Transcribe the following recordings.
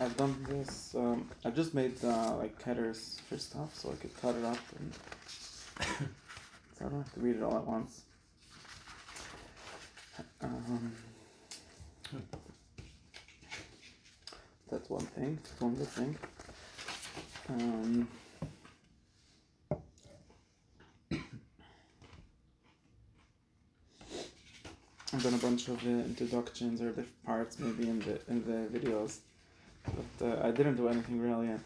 I've done this. Um, I just made uh, like headers for stuff, so I could cut it up and so I don't have to read it all at once. Um, that's one thing. That's one good thing. Um, I've done a bunch of uh, introductions or the parts maybe in the in the videos, but uh, I didn't do anything real yet.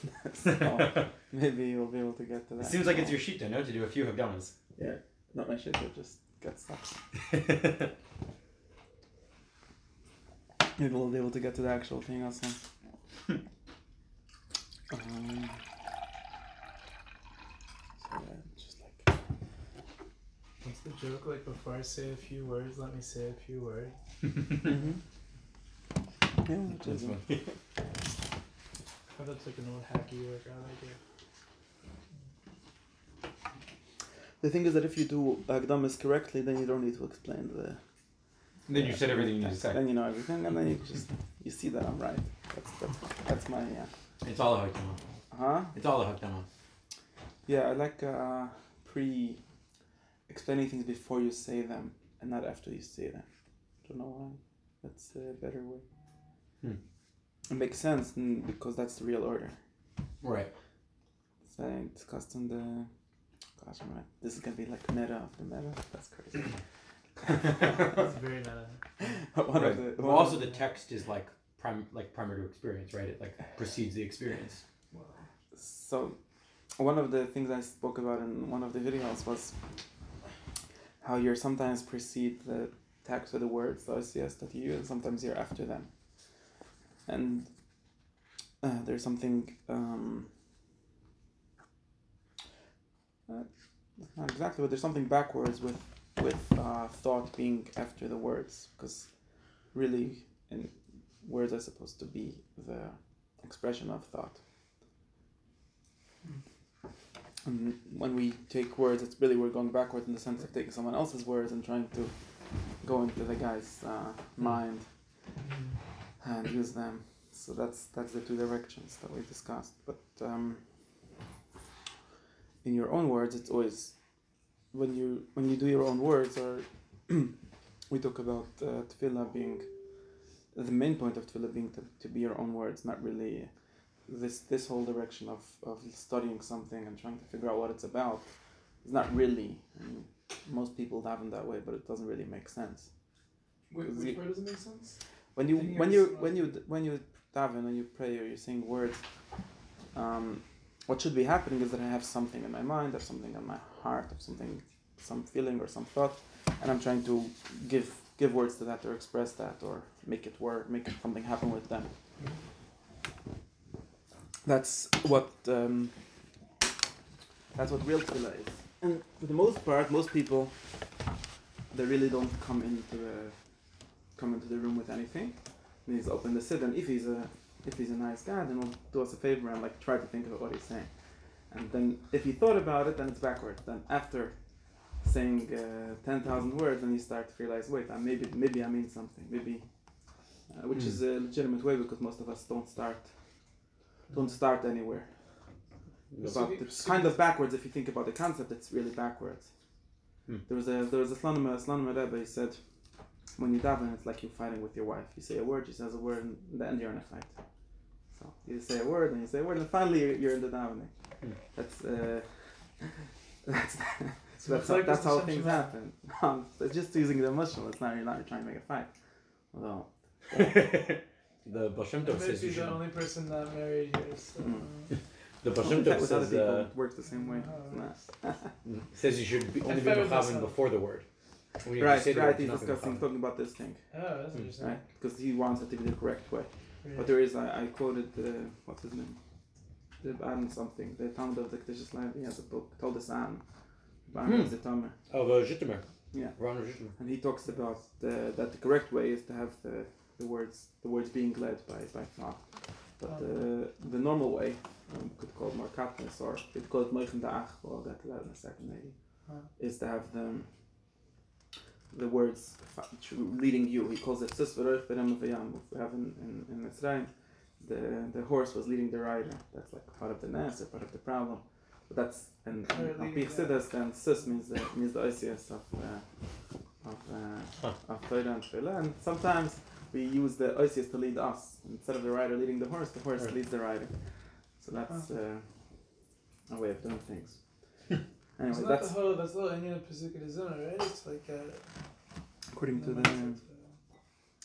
so maybe you'll be able to get to that. It seems like it's your sheet, no? To do a few Hagdamas. yeah, not my shit. But just get stuff. Maybe we'll be able to get to the actual thing also. um, so yeah, just like What's the joke? Like before I say a few words, let me say a few words. mm-hmm. Yeah, which That's is- funny. Oh, that's like an old hacky workout idea. The thing is that if you do Agdamis correctly, then you don't need to explain the. Then you said everything you need to say. Then you know everything, and then you just you see that I'm right. That's that's, that's my yeah. It's all a Hagdama. Huh? It's all a Hagdama. Yeah, I like uh, pre explaining things before you say them and not after you say them. Don't know why. That's a better way. Hmm. It makes sense because that's the real order. Right. So I discussed in the. Gosh, I'm right. This is gonna be like meta of the meta. That's crazy. It's very meta. one right. of the. well, one also of the text is like prim like primer to experience, right? It like precedes the experience. So, one of the things I spoke about in one of the videos was how you're sometimes precede the text or the words, the OCS that you use, and sometimes you're after them. And uh, there's something, um, uh, not exactly, but there's something backwards with with uh, thought being after the words, because really, in words are supposed to be the expression of thought. And when we take words, it's really we're going backwards in the sense of taking someone else's words and trying to go into the guy's uh, mind and use them. So that's that's the two directions that we discussed. But um, in your own words, it's always when you when you do your own words, or we talk about uh, tefillah being the main point of tefillah being to, to be your own words, not really this this whole direction of, of studying something and trying to figure out what it's about is not really I mean, most people daven that way but it doesn't really make sense Wait, which it- part doesn't make sense? When you Then when you're you when you when you daven and you pray or you're saying words um, what should be happening is that I have something in my mind or something in my heart or something some feeling or some thought and I'm trying to give give words to that or express that or make it work make something happen with them that's what um, that's what real tefillah is. And for the most part, most people they really don't come into the come into the room with anything. And he's open the sit, and if he's a if he's a nice guy, then he'll do us a favor and like try to think about what he's saying. And then if he thought about it, then it's backwards. Then after saying uh, ten thousand words, then you start to realize, wait, I, maybe maybe I mean something, maybe, uh, which is a legitimate way because most of us don't start don't start anywhere. So But we- it's so kind of backwards if you think about the concept. It's really backwards. Hmm. There was a there was a Slonimer Slonimer Rebbe. He said, when you daven, it's like you're fighting with your wife. You say a word, she says a word, and in the end you're in a fight. So you say a word, and you say a word, and finally you're, you're in the davening. Hmm. That's uh, that's So that's it's how, that's how things happen. Um, it's just using the emotional. It's not you're not trying to make a fight. Although the Baal Shem Tov might says be you the should. only person that married here, so. Mm. The Well, Bashim in fact, Tov says uh, it works the same way. Nah. says you should be, only be with mechavan before the word. When you Right, right. He's discussing, talking about this thing, Oh, that's interesting. right? Because he wants it to be the correct way. Yeah. But there is, I, I quoted, uh, what's his name? The Baron something. The founder of the Kedusha Land. He has a book called the San. Baron Hmm. is the Tomer. Oh, the Jittimer. Yeah. Ron Jittimer. And he talks about the, that the correct way is to have the, the words the words being led by, by thought. But the, the normal way, um, could call it more katniss or could call it moichen da'ach, well, I'll get to that in a second maybe, Huh. is to have the, the words leading you. He calls it sis v'roich v'rem v'yam. We have in, in, in Mitzrayim, the the horse was leading the rider. That's like part of the nes or part of the problem. But that's and Or and leading Alpi Chassidus, then sus means the means the oisius of uh, of uh, Huh. of Torah and Tefillah. And sometimes we use the oisius to lead us instead of the rider leading the horse. The horse Right. leads the rider. So that's uh, a way of doing things. anyway, It's not that's the whole, that's the whole Indian Pesukah Zimmer, right? It's like uh, according to the uh,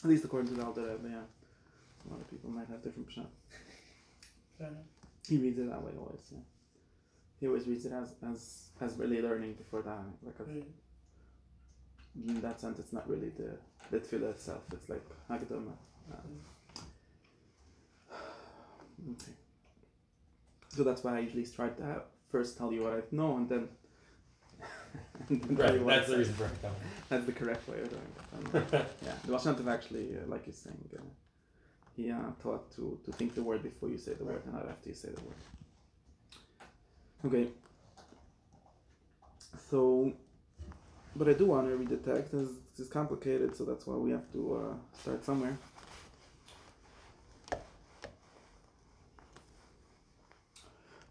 at least according to the Alter Yeah, a lot of people might have different pshat. fair enough. He reads it that way always. Yeah. He always reads it as as as really learning before that. Like a, Right. in that sense, it's not really the the tefillah itself. It's like hagdama. Um, okay. So that's why I usually try to have, first tell you what I know and then. and then tell you Right, that's the reason for it. That's the correct way of doing it. Yeah, Shem actually, uh, like you're saying, uh, he uh, taught to, to think the word before you say the word and not after you say the word. Okay. So, but I do want to read the text. It's, it's complicated, so that's why we have to uh, start somewhere.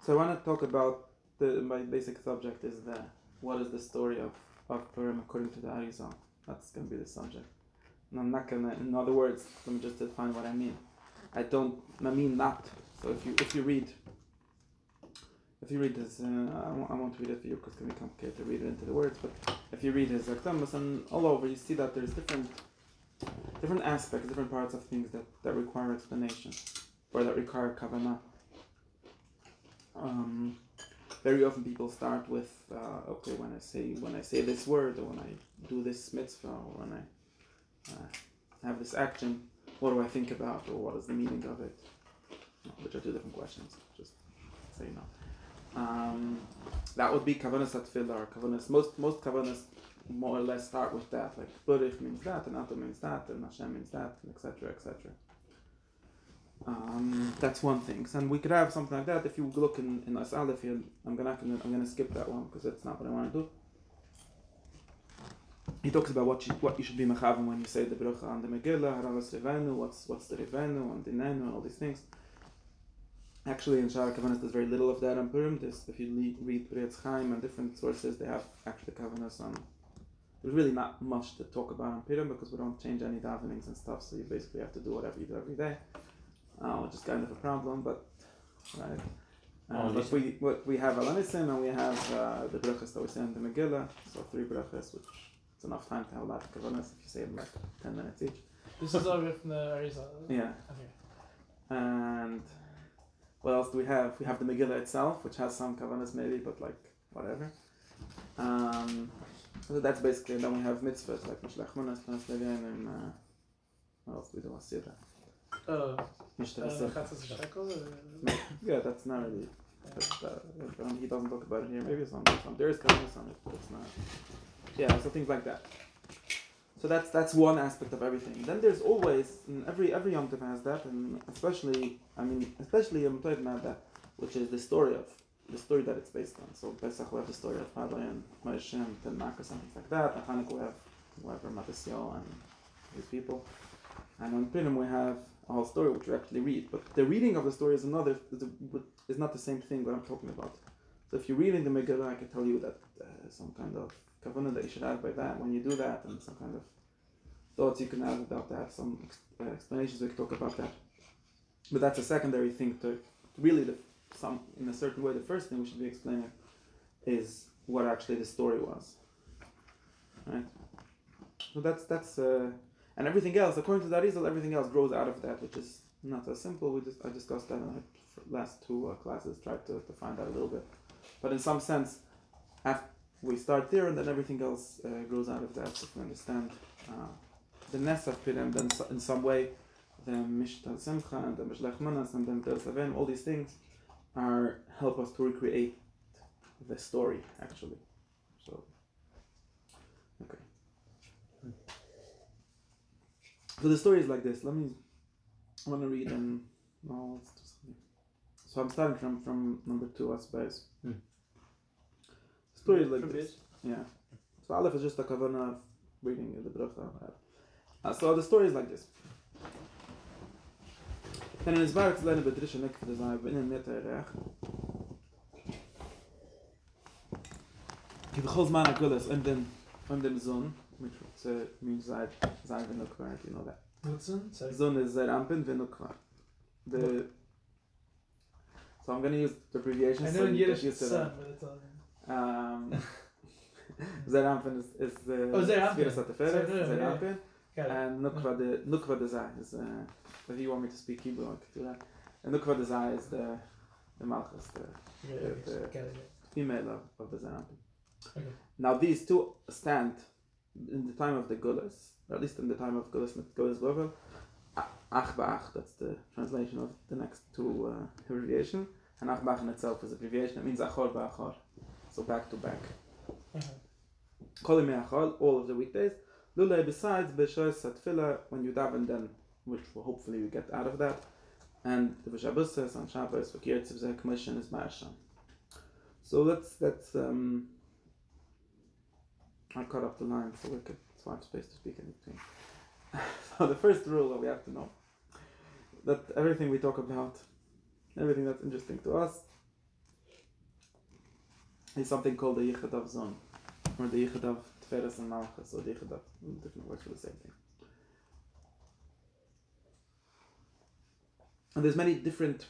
So I want to talk about the my basic subject is the what is the story of of Purim according to the Arizal. That's gonna be the subject. And I'm not gonna. In other words, let me just define what I mean. I don't. I mean not. So if you if you read. If you read this, uh, I, won't, read it for you because it's gonna be complicated to read it into the words. But if you read his Akdamas and all over, you see that there's different, different aspects, different parts of things that, that require explanation, or that require kavanah. Um, very often people start with uh, okay when I say when I say this word or when I do this mitzvah or when I uh, have this action, what do I think about or what is the meaning of it? Which are two different questions. Just so you know. Um, that would be kavanas atfilah or kavanas. Most most kavanas more or less start with that. Like burich means that, and ato means that, and Hashem means that, etc. etc. Um, that's one thing. And we could have something like that if you look in in As Aleph. I'm gonna I'm gonna skip that one because that's not what I want to do. He talks about what you, what you should be mechavim when you say the bracha on the Megillah, haralas revenu, what's what's the revenu and dinenu and all these things. Actually, in Shara Kavanas, there's very little of that on Purim. There's, if you read Pri Etz Chaim and different sources, they have actually Kavanas on. There's really not much to talk about on Purim because we don't change any davenings and stuff, so you basically have to do whatever you do every day, uh, which is kind of a problem, but right. Oh, Um, but we what we have Alanisim and we have uh, the brachas that we say in the Megillah, so three brachas, which it's enough time to have a lot of kavanas if you say them like ten minutes each. This is all from the Arizal. Yeah. Okay. And what else do we have? We have the Megillah itself, which has some kavanas maybe, but like whatever. Um, so that's basically. And then we have mitzvahs like Mishlech Manas, Panas Levin, and uh, what else do we do? Asira. Mishnah Asira. Chatzos Shekel? Yeah, that's not really. That's, uh, he doesn't talk about it here. Maybe it's some, some there is kavanas on it, but it's not. Yeah, so things like that. So that's that's one aspect of everything. Then there's always and every every Yom Tov has that, and especially I mean especially Yom Tov that, which is the story of the story that it's based on. So Pesach we have the story of Rabbi and Moshe and Tanakh and things like that. And Hanukkah we have whoever Matasio and his people, and on Purim we have a whole story which we actually read. But the reading of the story is another is, not the same thing that I'm talking about. So if you're reading the Megillah, I can tell you that uh, some kind of kavanah that you should have by that when you do that, and some kind of thoughts you can have about that, some ex- uh, explanations we can talk about that. But that's a secondary thing to really the some in a certain way. The first thing we should be explaining is what actually the story was, right? So that's that's uh, and everything else according to that Arizal, everything else grows out of that, which is not as simple. We just I discussed that in the last two uh, classes, tried to, to find out a little bit, but in some sense, after we start there and then everything else uh, grows out of that. If we understand uh, the Nes of Purim, then in some way, the Mishta Simcha and the Mishlech Manas and then the Savem, all these things are help us to recreate the story actually. So, So the story is like this. Let me. I want to read and no, let's do something. So I'm starting from from number two, I suppose. Hmm. Story is like From this. Yeah. So Aleph is just a kavanah of reading the bracha. Uh, so the story is like this. Then in his bar to learn about Drisha Nek for the Zai, but in the Rech. Ki b'chol zman agulas, and then, and then Zon, which uh, means Zai, Zai v'nukvar, if you know that. Wilson? Sorry. Zon is Zeir Anpin v'nukvar. The, so I'm gonna use the abbreviation. I so know in Yiddish it's to that. but it's Um, Zeir Anpin is, is the Oh, Zeir Anpin. Spirit of the Feres, Sorry, no, no, yeah. Zeir Anpin, and Nukva de Nukva de Zai is. Uh, if you want me to speak Hebrew, I could do that. And Nukva de Zai is the the Malchus, the the- the- female of, of the Zeir Anpin. Okay. Now these two stand in the time of the Gullus, or at least in the time of Gullus Gullus Govel. Ach ba'ach, that's the translation of the next two uh, abbreviation. And ach ba'ach in itself is abbreviation. It means achor ba'achor, so back to back. Uh-huh. Kol yemei achol, all of the weekdays. Lule besides b'shois atfila when you daven then, which will hopefully we get out of that. And the b'shabusas on Shabbos for kiryat zeh commission is ma'asham. So let's let's um. I cut up the line so we could so I have space to speak in between. so the first rule that we have to know that everything we talk about, everything that's interesting to us, is something called the yichud of zon or the Yichud of Tferes and Malchus, or the different words for the same thing. And there's many different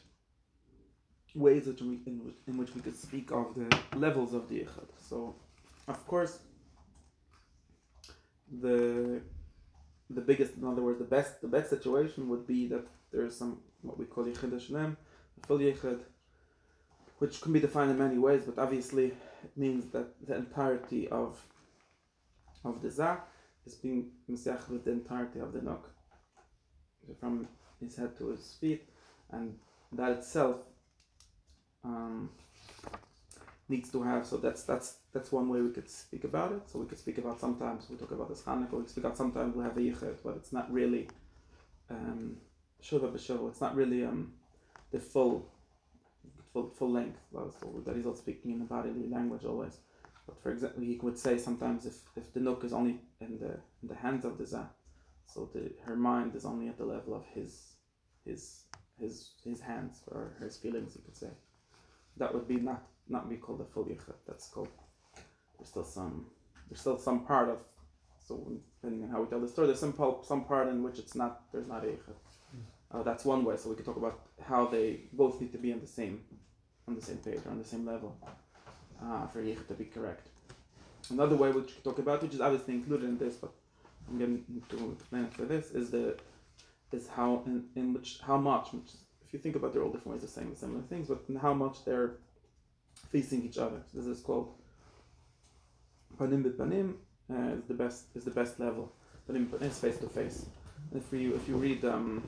ways we, in, which, in which we could speak of the levels of the Yichud. So, of course, the the biggest, in other words, the best the best situation would be that there is some what we call Yichud Hashem, full which can be defined in many ways, but obviously it means that the entirety of of the Zah is being Mesiach with the entirety of the Nok. From his head to his feet, and that itself um, needs to have so that's that's that's one way we could speak about it. So we could speak about sometimes we talk about this Chanukah, we speak about sometimes we have a Yichud, but it's not really um b'Shuvah, it's not really um the full full, full length. That he's not speaking in a bodily language always. But for example, he would say sometimes if, if the nook is only in the in the hands of the zah, so the her mind is only at the level of his his his his hands or his feelings, you could say. That would be not not be called a full yichud. That's called there's still some there's still some part of so depending on how we tell the story, there's some part, some part in which it's not there's not a yichud. Uh, that's one way. So we could talk about how they both need to be on the same on the same page or on the same level uh, for Yichud to be correct. Another way which we talk about, which is obviously included in this, but I'm getting to explain it for this, is the is how in, in which how much, which is, if you think about, they're all different ways of saying the similar things, but how much they're facing each other. So this is called panim bit panim uh, is the best is the best level. Panim bit panim is face to face. If you if you read um,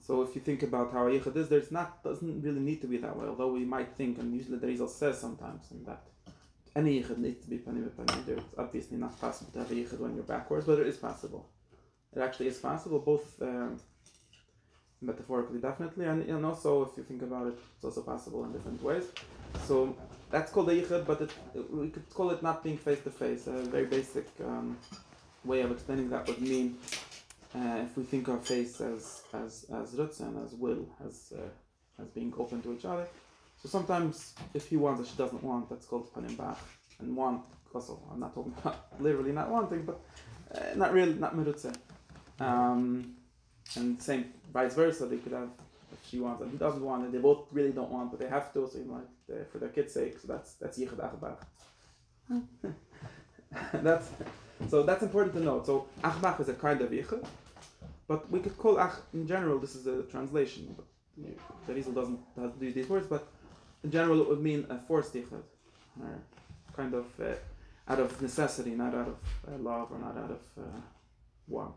so if you think about how a yichud is, there's not doesn't really need to be that way. Although we might think, and usually the Rizal says sometimes in that any yichud needs to be panim panim. It's obviously not possible to have a when you're backwards, but it is possible. It actually is possible, both um, metaphorically definitely, and, and also if you think about it, it's also possible in different ways. So that's called a yichud, but it, we could call it not being face to face. A very basic um, way of explaining that would mean uh, if we think of face as as as rutzen, as will, as uh, as being open to each other. So sometimes if he wants and she doesn't want, that's called panim bach. And want also, I'm not talking about literally not wanting, but uh, not really not merutze. Um, and same vice versa, they could have if she wants and he doesn't want, and they both really don't want, but they have to. So you know, like uh, for their kids' sake, so that's that's yichud achbach. that's so that's important to note. So achbach is a kind of yichud, but we could call ach in general. This is a translation, but the Rizal doesn't doesn't use these words, but in general it would mean a forced yichud, or kind of uh, out of necessity, not out of uh, love or not out of uh, want.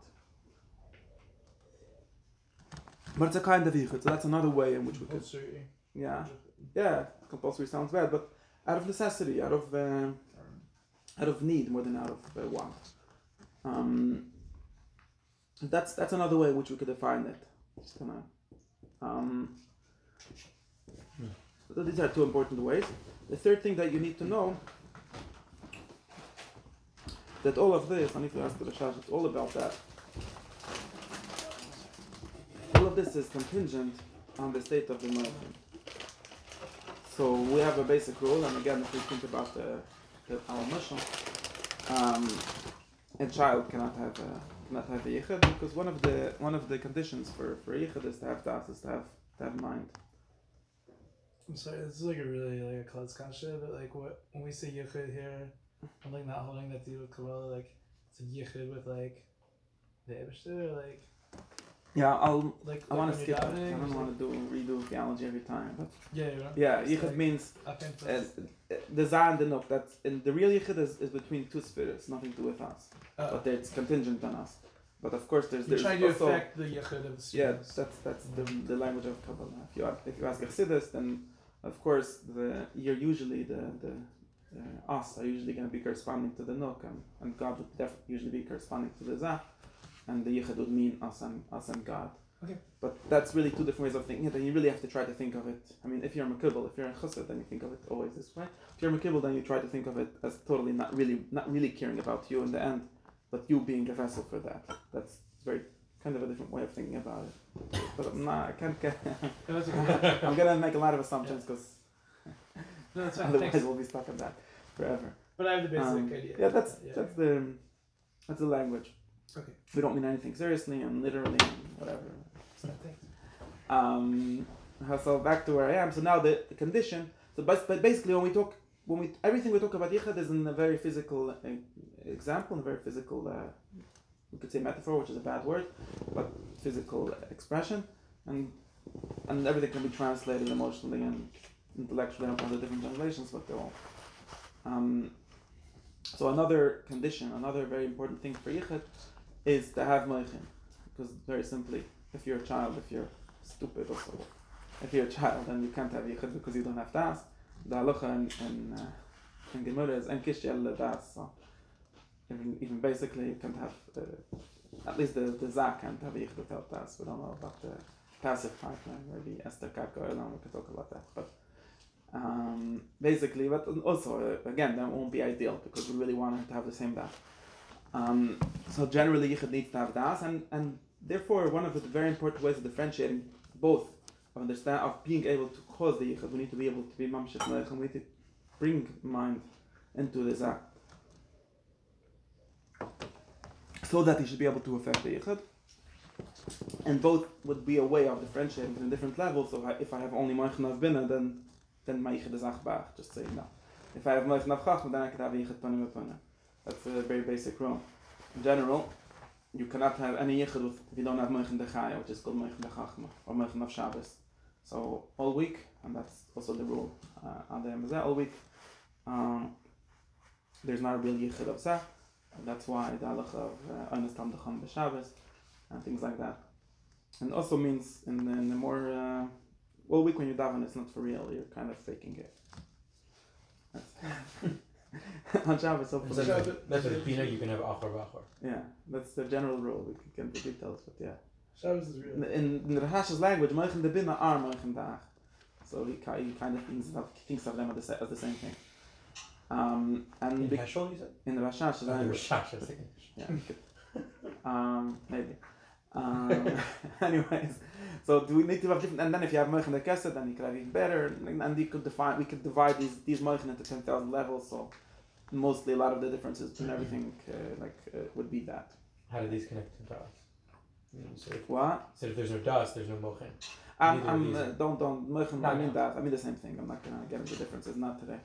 But it's a kind of yichud, so that's another way in which we could, Compulsory. yeah, yeah, compulsory sounds bad, but out of necessity, out of uh, out of need more than out of uh, want. Um, that's that's another way in which we could define it. Just gonna, um, so these are two important ways. The third thing that you need to know that all of this, and if you ask the Rashash, it's all about that. All of this is contingent on the state of the moichin. So we have a basic rule, and again, if we think about the, the our mashal, um, a child cannot have a cannot have a yichud because one of the one of the conditions for for yichud is to have das, is to have to have mind. I'm sorry, this is like a really like a klutz kasha, but like what when we say yichud here, I'm like not holding that deal with Kabbalah, like it's a yichud with like the Ebishter, like Yeah, I'll. like I want to skip it. I don't want to do redo theology every time. But Yeah, you know? yeah, yichud like means and uh, the za and the nuk. That's in the real yichud is, is between two spirits, nothing to do with us. Uh, But it's contingent on us. But of course, there's there's trying to also affect the yichud of the yeah, that's that's the, the language of Kabbalah. If you ask, if you ask Chassidus, then of course the you're usually the the uh, us are usually going to be corresponding to the nuk, and, and God would def- usually be corresponding to the za, and the yichud would mean us and us and God. Okay. But that's really two different ways of thinking it, and you really have to try to think of it. I mean, if you're a Makibble, if you're a Chassid, then you think of it always this way. If you're a Makibble, then you try to think of it as totally not really not really caring about you in the end, but you being the vessel for that. That's very kind of a different way of thinking about it. But I'm not, I can't get. No, that's okay. I'm gonna make a lot of assumptions because no, otherwise Thanks. we'll be stuck on that forever. But I have the basic Um, idea. yeah, that's yeah. that's the that's the language. Okay. We don't mean anything seriously and literally and whatever. So. Um, so back to where I am. So now the, the condition. So but, but basically when we talk when we everything we talk about yichud is in a very physical uh, example, in a very physical. Uh, we could say metaphor, which is a bad word, but physical expression, and and everything can be translated emotionally and intellectually on the different translations, but they're all. Um, so another condition, another very important thing for yichud, is to have moichin, because very simply, if you're a child, if you're stupid or so, if you're a child and you can't have yichud because you don't have das, the halacha and uh, in Gemara is en kishel das. So even, even basically you can't have uh, at least the the zak can't have yichud without das. We don't know about the passive partner. Maybe Esther Karka we could talk about that, but. Um, basically, but also uh, again, that won't be ideal because we really want to have the same das. Um, so generally, yichud needs to have das, and and therefore one of the very important ways of differentiating both of understand of being able to cause the yichud, we need to be able to be melech, and we need to bring mind into the zak, so that he should be able to affect the yichud. And both would be a way of differentiating in different levels. So if I have only moichin of bina, then then my yichud is achbach. Just saying no. If I have moichin of chachma, then I could have yichud panim panim. That's a very basic rule. In general, you cannot have any yichud if you don't have moichin de chaya, which is called moichin de chachma or moichin of Shabbos. So all week, and that's also the rule uh, on the Amazah, all week, um, there's not a real yichud of zah. And that's why the halacha of Einas Tam Decham B'Shabbos and things like that. And also means in the, in the more uh, all week when you daven, it's not for real. You're kind of faking it. That's on Shabbos, hopefully. That's Shabbos- with- that's with Bina, you can have Achor V'Achor. Yeah, that's the general rule. We can get into details, but yeah. Shabbos is real. In, in, in the Rahash's language, Moichin de Bina are Moichin Da'ach. So he, he kind of thinks of, thinks of them as the, as the same thing. Um, and In be- you said? in the Rahash's Oh, the language, Rashash, I was thinking. yeah, we um, maybe. Um, anyways, so do we need to have different? And then if you have Moichin de Kesed, then you could have even better. And, and you could define, we could divide these these Moichin into ten thousand levels. So mostly a lot of the differences between everything uh, like uh, would be that. How do these connect to Das? You know, So if, What? so if there's no Das, there's no Mochin. I'm, I'm, uh, don't don't Moichin, No, I mean no. that. I mean the same thing. I'm not gonna get into differences. Not today.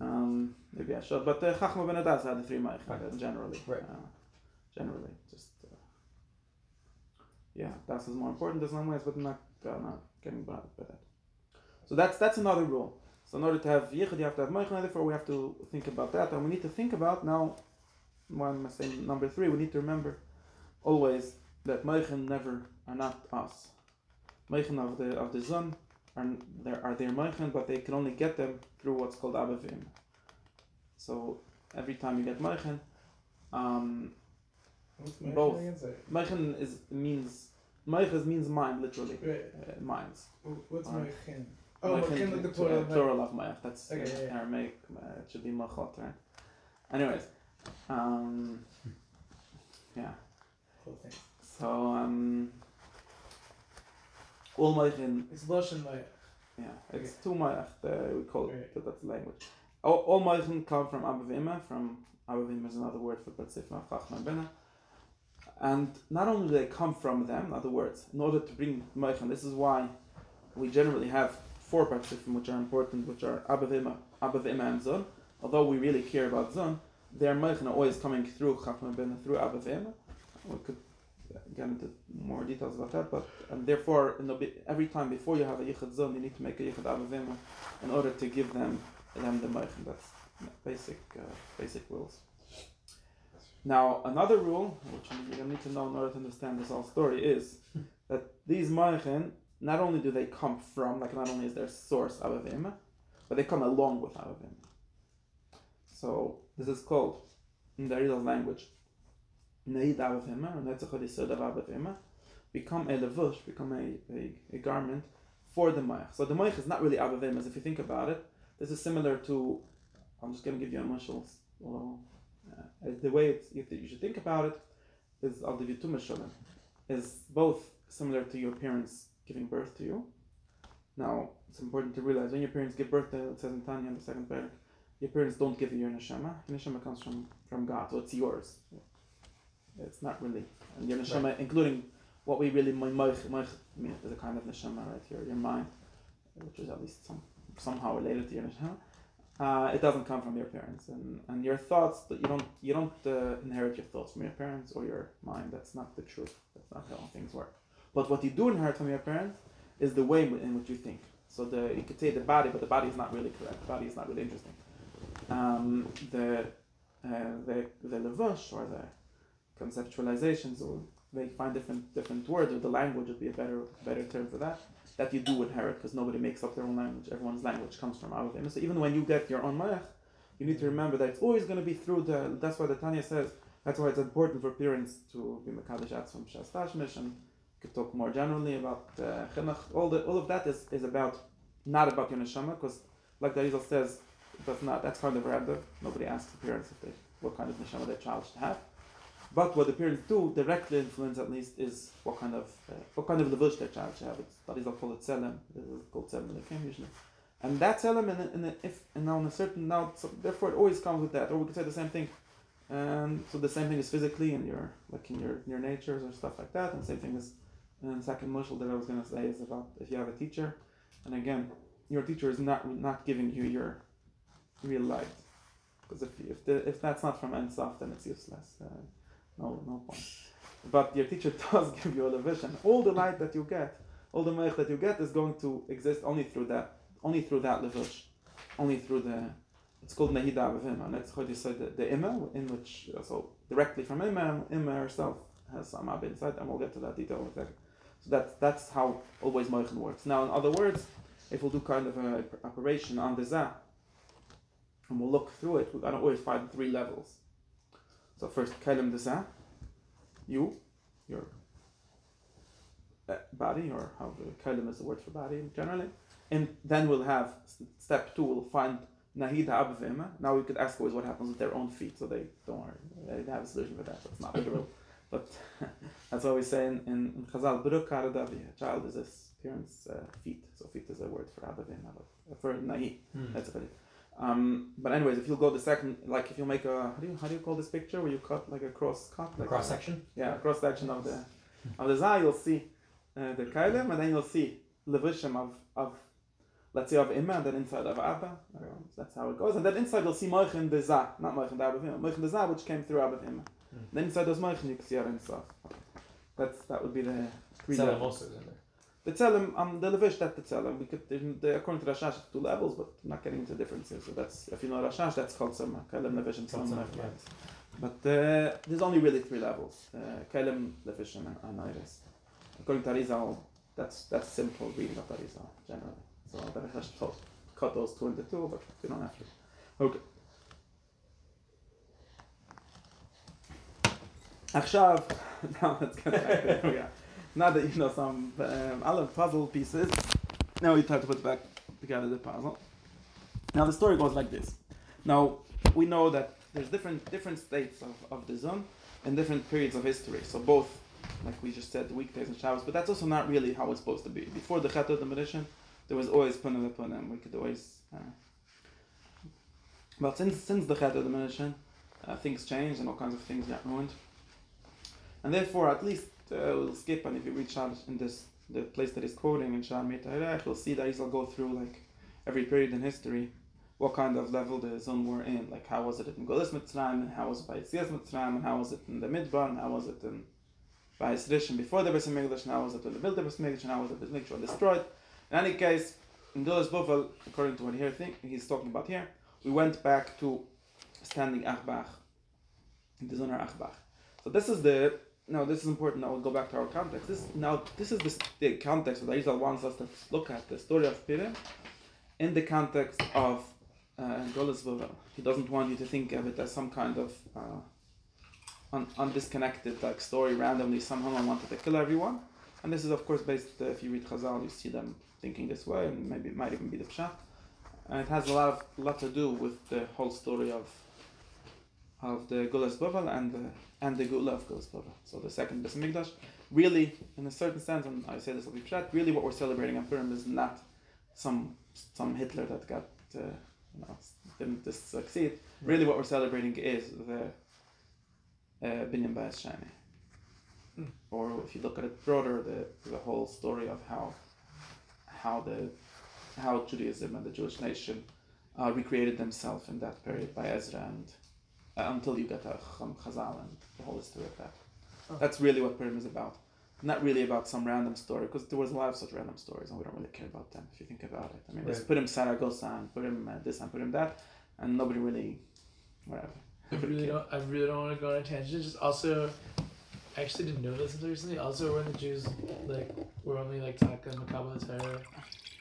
Um, maybe I should. But uh, Chachma ben Adas had the three Moichin uh, generally. Right. Uh, generally, just. Yeah, Das is more important in some ways, but not uh, not getting by by that. So that's that's another rule. So in order to have yichud, you have to have moichin. Therefore, we have to think about that, and we need to think about now. One am I saying number three? We need to remember always that moichin never are not us. Moichin of the of the zon are there are their moichin, but they can only get them through what's called abavim. So every time you get moichin, um, What's my Both. again? Sorry. is means moichin means mind literally Right. uh, minds. What's Alright. my chin? Oh, my Moichin chin like the plural. of my- plural of Mayach. That's Okay, uh, yeah, yeah. Aramaic. Uh, it should be Machot, right? Anyways, um, yeah. Cool, thanks. So um, all Moichin, It's Loshen like yeah, it's two Moich, uh, we call it, Right. but that's the language. All, all Moichin come from Abba Vima, from Abba Vima is another word for Betzifna, Chachma Bina. And not only do they come from them, in other words, in order to bring Moichin, this is why we generally have four parts Betzifim which are important, which are Abba Vima, Abba and Zon. Although we really care about Zon, their Moichin are always coming through Chachma Bina, through Abba. We could get into more details about that, but and therefore, the, every time before you have a yichud zon, you need to make a yichud avavima in order to give them them the meichin. That's basic uh, basic rules. Now, another rule, which you don't need to know in order to understand this whole story, is that these meichin not only do they come from, like not only is their source avavima, but they come along with avavima. So this is called in the Arizal's language Neid Avavima, or Netzach Yisod of Avavima, become a levush, become a, a, a garment for the Mayach. So the Mayach is not really Avavim, as if you think about it. This is similar to, I'm just going to give you a mushal. Uh, the way it's, you, th- you should think about it is, I'll give you two mashalim, is both similar to your parents giving birth to you. Now, it's important to realize when your parents give birth to, it says in Tanya in the second parak, your parents don't give you your neshama. Your neshama comes from, from God, so it's yours. It's not really. And your neshama, including what we really my moich moich mean is a kind of neshama, right? Your your mind, which is at least some somehow related to your neshama. Uh, it doesn't come from your parents, and, and your thoughts that you don't you don't uh, inherit your thoughts from your parents or your mind. That's not the truth. That's not how things work. But what you do inherit from your parents is the way in which you think. So the you could say the body, but the body is not really correct. The body is not really interesting. Um, the uh, the the levush or the conceptualizations or they find different different words or the language would be a better better term for that that you do inherit because nobody makes up their own language. Everyone's language comes from out of them so even when you get your own mayach you need to remember that it's always going to be through the that's why the Tanya says that's why it's important for parents to be mekadosh from shastashmish and could talk more generally about uh, all the all of that is, is about not about your neshama because like the Arizal says that's not that's kind of rabbi nobody asks the parents if they what kind of neshama their child should have but what the parents do directly influence at least is what kind of uh, what kind of levush their child should have. It's studies will call it is called tzelem in the camp usually. And that tzelem in, a- in a, if and now in a certain now so therefore it always comes with that. Or we could say the same thing. And so the same thing is physically in your like in your your natures or stuff like that. And the same thing is and second mushal that I was gonna say is about if you have a teacher, and again, your teacher is not not giving you your real light. Because if, if, the, if that's not from Ensof, then it's useless. Uh, no, no point. But your teacher does give you a vision. All the light that you get, all the meich that you get is going to exist only through that, only through that levush, only through the. It's called nehida avim, and that's how you said the, the imma, in which uh, so directly from imma, imma herself has some abed inside, and we'll get to that detail in a. So that's that's how always moichin works. Now, in other words, if we'll do kind of an operation on the za, and we'll look through it, we're gonna always find three levels. So first, kalim desa, you, your uh, body, or how the kalim is the word for body generally, and then we'll have step two. We'll find nahida abavima. Now we could ask always what happens with their own feet. So they don't worry, they have a solution for that. That's not literal, but that's what we say in in, in Chazal. A child is his parents' uh, feet. So feet is a word for abavima, but for nahi. That's a um, but anyways, if you'll go the second, like if you make a how do you how do you call this picture where you cut like a cross cut like Cross section. yeah, cross section of the of the zah, you'll see uh, the kailim, and then you'll see levushim of of let's say of imma, and then inside of abba. That's how it goes, and then inside you'll see moichin the zah, not moichin the abba imma, moichin the zah which came through abba imma. Mm. Then inside those moichin you can see Sof. That's that would be the three also is in there. The tzelem, um, the levish that the tzelem. We could, there's- the, according to Rashash, it's two levels, but I'm not getting into differences. So that's if you know Rashash, that's called some kalem levish and Called tzelem some, levish. yeah. But uh, there's only really three levels: uh, kalem levish and, and iris. According to Arizal, that's that's simple reading of Arizal generally. So the Rashash taught cut those two into two, but you don't have to. Okay. עכשיו, now let's get back to it. Yeah. Now that you know some um, other puzzle pieces, now we try to put back together the puzzle. Now the story goes like this. Now we know that there's different different states of, of the zone and different periods of history. So both like we just said, weekdays and Shabbos. But that's also not really how it's supposed to be. Before the Chet the Medicine, there was always Punim Punim. We could always. Uh, but since since the Chet the Medicine, uh, things changed and all kinds of things got ruined. And therefore, at least uh, we'll skip. And if you read Shad in this the place that he's quoting in Shad Meitayrech, you'll see that he'll go through like every period in history what kind of level the zone were in. Like how was it in Golis Mitzrayim, and how was it by Yitzias Mitzrayim, and how was it in the Midbar, and how was it in by Yisrishim before the Bayis Rishon, and how was it when the the Bayis Rishon, and how was it Bayis Rishon destroyed. In any case, in Golis Bufel, according to what here think he's talking about here, we went back to standing Achbach, the Zonar Achbach. So this is the now this is important. Now we'll go back to our context. This now this is the, the context that Israel wants us to look at the story of Purim in the context of uh, He doesn't want you to think of it as some kind of uh, un- undisconnected like story randomly. Someone wanted to kill everyone, and this is of course based. Uh, if you read Chazal, you see them thinking this way, and maybe it might even be the pshat. And it has a lot of lot to do with the whole story of of the Gulas Bavel and the and the Gula of Gulas Bavel. So the second Mikdash, really, in a certain sense, and I say this will be pshat. Really, what we're celebrating on Purim is not some some Hitler that got uh, you know didn't just succeed. Really, what we're celebrating is the uh, Binyan Ba'as Shani. Hmm. Or if you look at it broader, the the whole story of how how the how Judaism and the Jewish nation uh, recreated themselves in that period by Ezra and uh, until you get to Cham Chazal and the whole history of that. Oh. That's really what Purim is about. Not really about some random story, because there was a lot of such random stories, and we don't really care about them if you think about it. I mean, there's Right. Purim Saragossa and Purim uh, this and Purim that, and nobody really, whatever. I really don't. I really don't want to go on a tangent. Just also, I actually didn't know this until recently. Also, when the Jews like were only like Taka Makabal Torah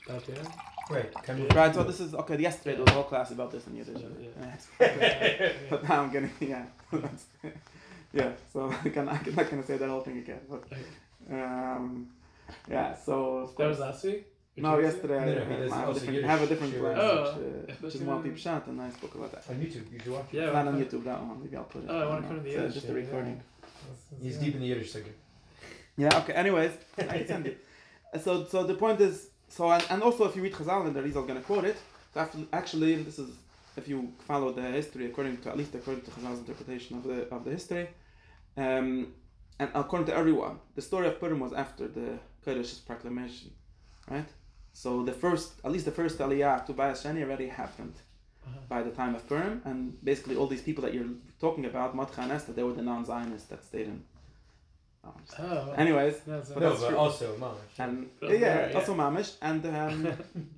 back then. Right. Can we, Right, so this is okay. Yesterday there was a whole class about this in Yiddish. Yeah. Yes. but now I'm gonna yeah, yeah. So I can, I'm not gonna say that whole thing again. But um, yeah. So That was last week. No yesterday No, no, I, I have a different, Yiddish have a different shir. class Oh, which, uh, if which is that's one deep shot and I spoke about that. on YouTube, you should watch it. Yeah, It's not on well, YouTube that one. Maybe I'll put it. Oh, I wanna don't put it in the It's, uh, Yiddish, just a yeah, yeah. recording. He's deep in the Yiddish circuit. Yeah. Okay. Anyways, I send it. So so the point is so and, and also if you read Chazal and the Rizal gonna quote it. So actually, this is if you follow the history according to at least according to Chazal's interpretation of the of the history, um, and according to everyone, the story of Purim was after the Koresh's proclamation, right? So the first, at least the first Aliyah to Bayas Shani already happened Uh-huh. by the time of Purim, and basically all these people that you're talking about, Matcha and Esther, they were the non-Zionists that stayed in. Oh, Oh. Anyways, That's But no, that's but also Mamash. and yeah, yeah, yeah. also Mamish, and um,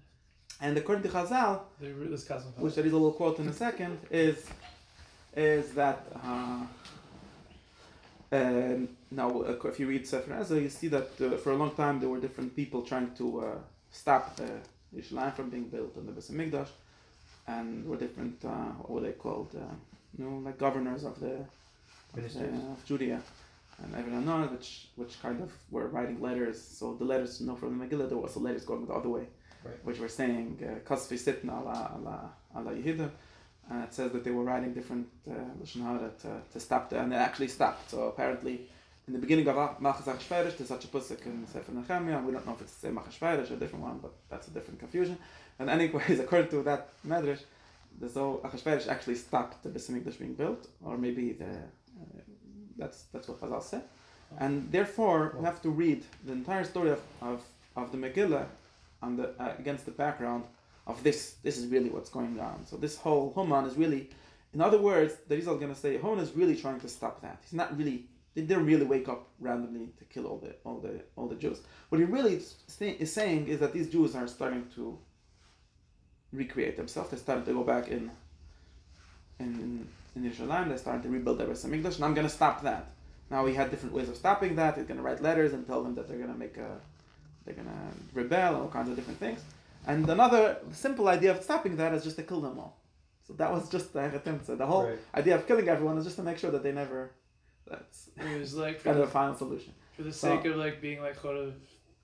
and according to Chazal, They wrote this cosmo. which there is a little quote in a second, is is that uh, um, now uh, if you read Sefer Ezra, you see that uh, for a long time there were different people trying to uh, stop uh, Yerushalayim from being built in the Beis Hamikdash, and were different uh, what were they called, uh, you know, like governors of the of, the, Ministers. of Judea. And everyone knows which which kind of were writing letters. So the letters, you know, from the Megillah, there was the letters going the other way, Right. which were saying uh, "Kasfi sitna ala ala ala Yehuda," and it says that they were writing different uh, lashon hara to, to stop the, and it actually stopped. So apparently, in the beginning of Machas Achashverosh, there's such a pasuk in Sefer Nehemiah. We don't know if it's the same Achashverosh or a different one, but that's a different confusion. And anyways, according to that medrash, the so Achashverosh actually stopped the Beis Hamikdash being built, or maybe the uh, that's that's what Chazal said. And therefore, we have to read the entire story of, of, of the Megillah on the, uh, against the background of this. This is really what's going on. So this whole Haman is really, in other words, the Rizal is going to say Haman is really trying to stop that. He's not really. They didn't really wake up randomly to kill all the all the all the Jews. What he really is saying is that these Jews are starting to recreate themselves. They're starting to go back in in in Yerushalayim. They're starting to rebuild their Beis Hamikdash, and I'm going to stop that. Now he had different ways of stopping that. He's going to write letters and tell them that they're going to make a, they're going to rebel and all kinds of different things. And another simple idea of stopping that is just to kill them all. So that was just the attempt. So the whole Right. idea of killing everyone is just to make sure that they never. That's It was like for kind of the, a final solution. for the So- sake of like being like part of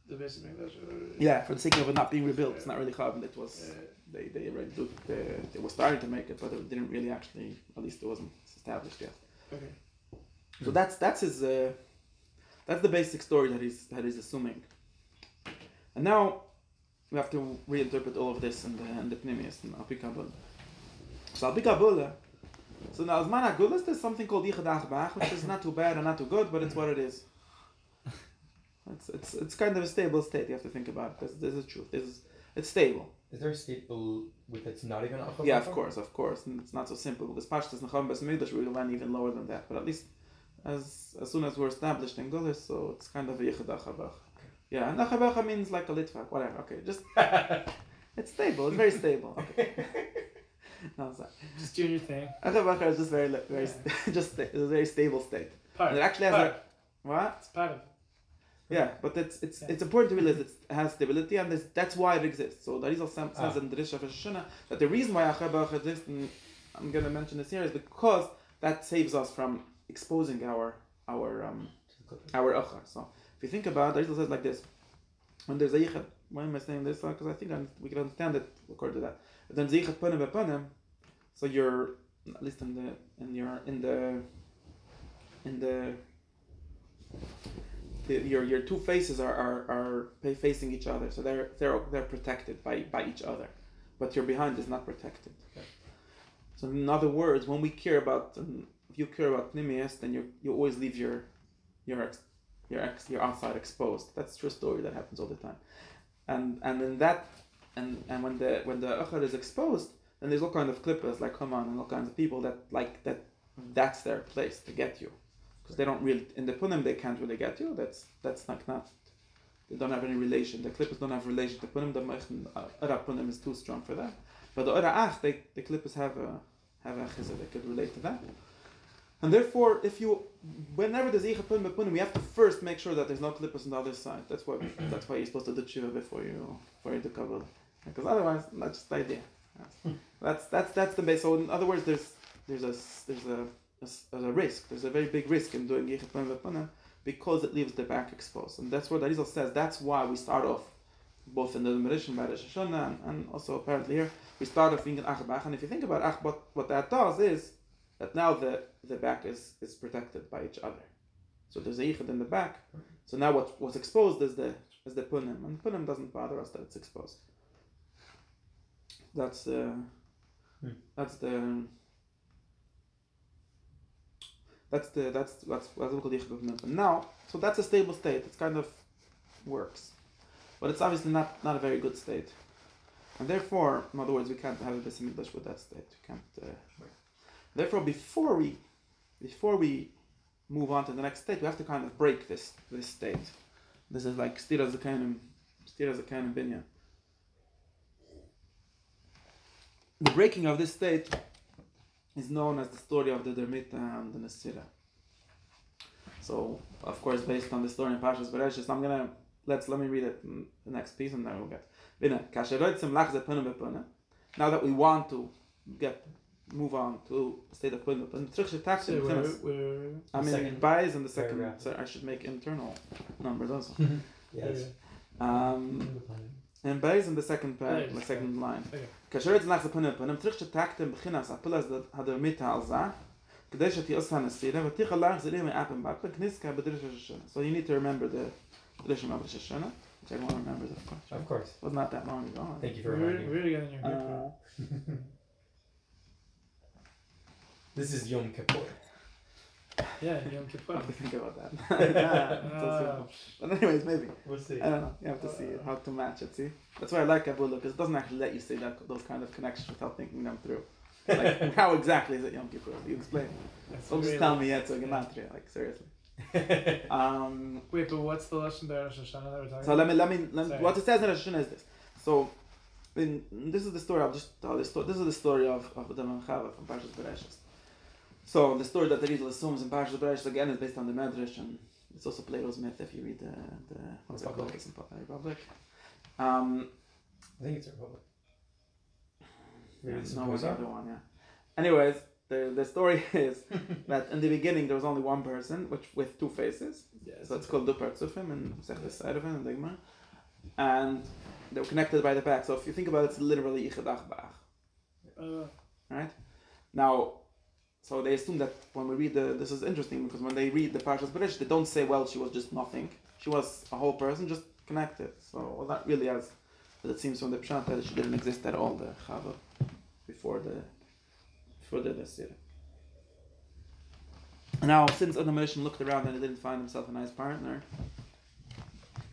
the Beis Hamikdash. Yeah, for the sake of it not being rebuilt, it's not really Chav. It was Uh, they they already do, they, they were starting to make it, but it didn't really actually. At least it wasn't established yet. okay. So that's that's his. Uh, That's the basic story that he's that he's assuming. And now we have to reinterpret all of this in the in the Pnimius and Alpi Kabbalah. So Alpi Kabbalah. So now as man Agulas, there's something called Yichad Achbach, which is not too bad and not too good, but it's what it is. It's, it's, it's kind of a stable state. You have to think about it. This, this is truth. This is it's stable. Is there a staple with it's not even a Yeah, of course, of course. And it's not so simple because Pashtas Nacham Bes Mikdash we went even lower than that. But at least as as soon as we're established in Gulis, so it's kind of a Yichad Achabach. Yeah, and Achabach means like a Litvak, whatever. Okay, just it's stable. It's very stable. Okay. no, sorry. Just doing your thing. Achabach is just very li- very st- just sta- it's a very stable state. Part. And it actually has part. a what? It's part of it. Yeah, but it's it's Yeah. it's important to realize it has stability, and this, that's why it exists. So the Rizal sam- says Ah. in the Rish of that the reason why Achabach exists, and I'm going to mention this here, is because that saves us from exposing our our um our achar. So if you think about, it, the Rizal says like this: when there's a yichad, why am I saying this? Because I think I'm, we can understand it according to that. But then yichad panim bepanim, so you're at least in the in your in the in the the, your your two faces are, are, are facing each other, so they're they're they're protected by, by each other, but your behind is not protected. So in other words, when we care about um, if you care about Pnimius, then you you always leave your your ex, your ex, your outside exposed. That's a true story that happens all the time, and and in that and and when the when the achar is exposed, then there's all kind of clippers like come on and all kinds of people that like that that's their place to get you because they don't really in the punim they can't really get you. That's that's like not. They don't have any relation. The clippers don't have relation to the punim. The meichen uh, ora punim is too strong for that. But the ora ach, they the clippers have a have a chizah. They could relate to that. And therefore, if you whenever there's icha punim punim, we have to first make sure that there's no clippers on the other side. That's why that's why you're supposed to do tshuva before you before you do kabbalah. Because otherwise, that's just the idea. That's that's that's the base. So in other words, there's there's a there's a there's there's a risk. There's a very big risk in doing V'Punim because it leaves the back exposed. And that's what Arizal says. That's why we start off both in the Merishin by Rosh Hashanah and, and also apparently here, we start off thinking Achbach. And if you think about Ach, what, that does is that now the, the back is, is protected by each other. So there's a Yichet in the back. So now what what's exposed is the is the Punim. And Punim doesn't bother us that it's exposed. That's the Hmm. that's the that's the that's that's that's what Now, so that's a stable state. It kind of works, but it's obviously not not a very good state, and therefore, in other words, we can't have a Bais English with that state. We can't. Uh, therefore, before we before we move on to the next state, we have to kind of break this this state. This is like Stira Zakanim, Stira Zakanim Binyan. The breaking of this state is known as the story of the Dermita and the Nesira. So, of course, based on the story in Pashas Bereshis, I'm gonna let's let me read it in the next piece and then we'll get. Bine, kasheroitzim lachze punim bepunim. Now that we want to get move on to state of punim bepunim, trichshe So taksim we're, chinas. we're I mean, Second buys in the second. paragraph. So I should make internal numbers also. Yes. Um, and buys in the second Yeah, paragraph, just the second line. Okay. כאשר יצא לך פנים פנים צריך שתקתם בחינס הפלס הדרמיתה על זה כדי שתיעשה נסירה ותיכה לך זריע מאפן באפן כניסקה בדרש השנה. So you need to remember the tradition of Rosh Hashanah, which everyone remembers of course. Of course. was not that long ago. Thank you for We're, reminding me. we're getting your Uh, grip. This is Yom Kippur. yeah, Yom I Kippur. have to think about that. yeah, Uh. But anyways, maybe. We'll see. I don't know. You have to see it, how to match it. See, that's why I like Kabbalah because it doesn't actually let you say that those kind of connections without thinking them through. Like how exactly is it Yom Kippur? You explain. That's Don't just tell me yet, so gematria. Like seriously. Um, Wait, but what's the lesson there, Rosh Hashanah, that we're talking So let me let me, let me what it says in Rosh Hashanah is this. So, in, this is the story. I'll just tell this story. This is the story of of the Chava from Parshas Bereshis. So the story that the Rizal assumes in Parshas Bereshis again is based on the Medrash, and it's also Plato's myth if you read the the what's it called? Republic. It's in Republic. Um, I think it's a Republic. yeah, it's no, was the other one. Yeah. Anyways, the the story is that in the beginning there was only one person, which with two faces. Yeah, So it's called Tzufim and Sechtes Erevin and Digma. And they were connected by the back. So if you think about it, it's literally Yichad Achbach. Uh, Right? Now, so they assume that when we read the, this is interesting because when they read the Parshas Beresh, they don't say, well, she was just nothing. She was a whole person, just connected. So well, that really as but it seems from the Pshat that she didn't exist at all, the Chava, before the before the Desir. Now, since Adam Rishon looked around and he didn't find himself a nice partner,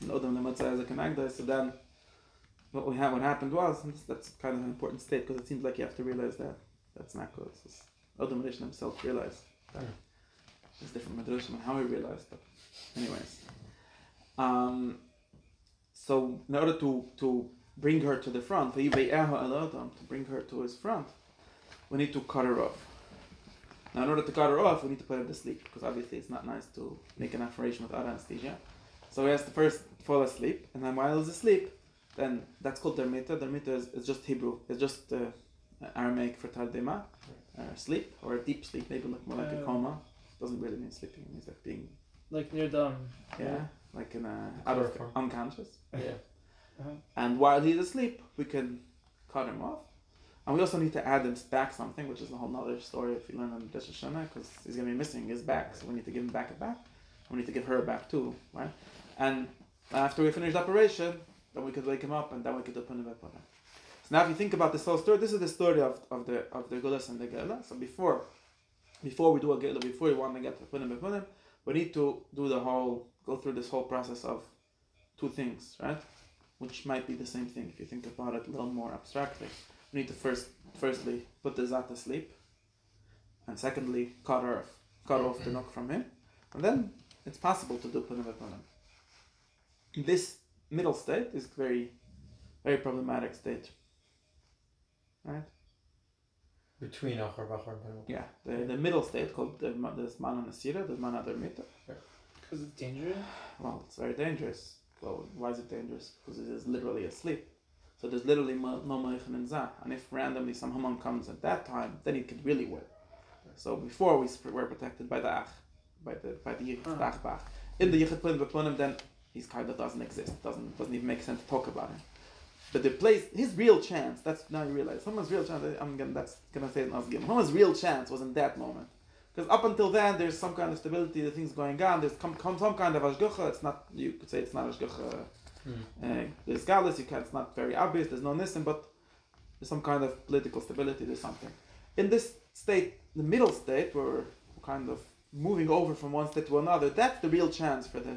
and Adam Lematzah as a Kanagda, so then what we have, what happened was, that's kind of an important state because it seems like you have to realize that that's not good. It's Adam Rishon himself realized that. Hmm. There's different madrashim on how he realized, but anyways. Um, so in order to, to bring her to the front, to bring her to his front, we need to cut her off. Now, in order to cut her off, we need to put her to sleep because obviously it's not nice to make an operation without anesthesia. So he has to first fall asleep, and then while he's asleep, then that's called dermita. Dermita is, is just Hebrew. It's just uh, Aramaic for tardema, uh, sleep or a deep sleep, maybe like more like a Uh, coma. Doesn't really mean sleeping. It means like being Like near dumb. yeah, like in a out of unconscious. Yeah. Uh-huh. And while he's asleep, we can cut him off. And we also need to add him back something, which is a whole nother story if you learn on Rosh Hashanah, because he's going to be missing his back. So we need to give him back a back. We need to give her a back too, right? And after we finish the operation, then we could wake him up and then we could open him up. So now if you think about this whole story, this is the story of, of the of the Gulas and the Gela. So before before we do a Gela, before we want to get to Punim Punim, we need to do the whole, go through this whole process of two things, right? Which might be the same thing if you think about it a little more abstractly. We need to first, firstly, put the Zat to sleep, and secondly, cut her, cut off the knock from him, and then it's possible to do Punim Punim. This middle state is very, very problematic state, right? Between Achar Vachar and Penel. Yeah, the, the middle state called the ma- the Zman Nasira, the Zman Adarmita. Because it's dangerous. Well, it's very dangerous. Well, why is it dangerous? Because it is literally asleep. So there's literally no Moichin and Zah. And if randomly some Haman comes at that time, then he could really win. So before we sp- were protected by the Ach, by the by the Yichud Ah. Ach Bach. In the Yichud Punim Bepunim, then he's kind of doesn't exist. Doesn't doesn't even make sense to talk about him. But the place, his real chance, that's now you realize, someone's real chance, I'm gonna, that's gonna say it in Osgim. Someone's real chance was in that moment. Because up until then, there's some kind of stability, the things going on, there's come, come some kind of ashgacha, it's not, you could say it's not ashgacha, Hmm. uh, there's galus, you can, it's not very obvious, there's no nisim, but there's some kind of political stability, there's something. In this state, the middle state, where we're kind of moving over from one state to another, that's the real chance for the,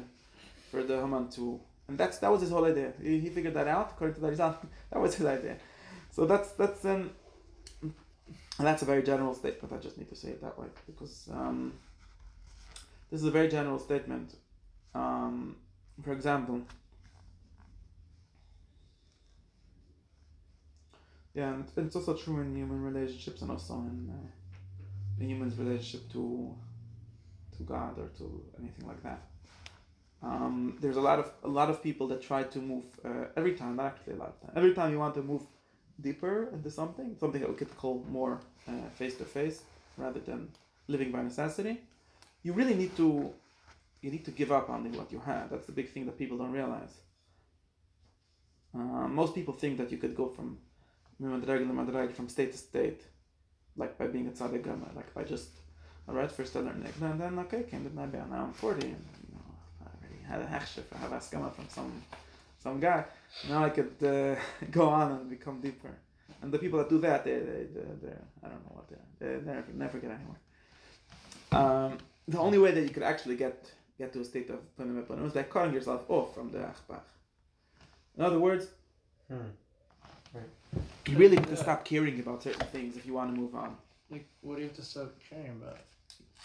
for the Haman to, and that's, that was his whole idea. He, he figured that out, according to the Rizal, that was his idea. So that's, that's, um, and that's a very general statement. I just need to say it that way because um, this is a very general statement. Um, for example, yeah, and it's, also true in human relationships and also in uh, a human's relationship to to God or to anything like that. Um, there's a lot of a lot of people that try to move uh, every time, not actually a lot of time. Every time you want to move deeper into something, something that we could call more face to face rather than living by necessity, you really need to you need to give up on what you have. That's the big thing that people don't realize. Uh, most people think that you could go from from state to state, like by being a tzaddik like by just, all right, first I learned Nigna, and then okay, came to Nabia, now I'm 40, had a hechshef, I have askama from some some guy. Now I could uh, go on and become deeper. And the people that do that, they, they, they're, they're I don't know what they're, they they never, never get anywhere. Um, the only way that you could actually get get to a state of punim punim is by cutting yourself off from the achbach. In other words, Hmm. you really need to stop caring about certain things if you want to move on, Like, what do you have to stop caring about?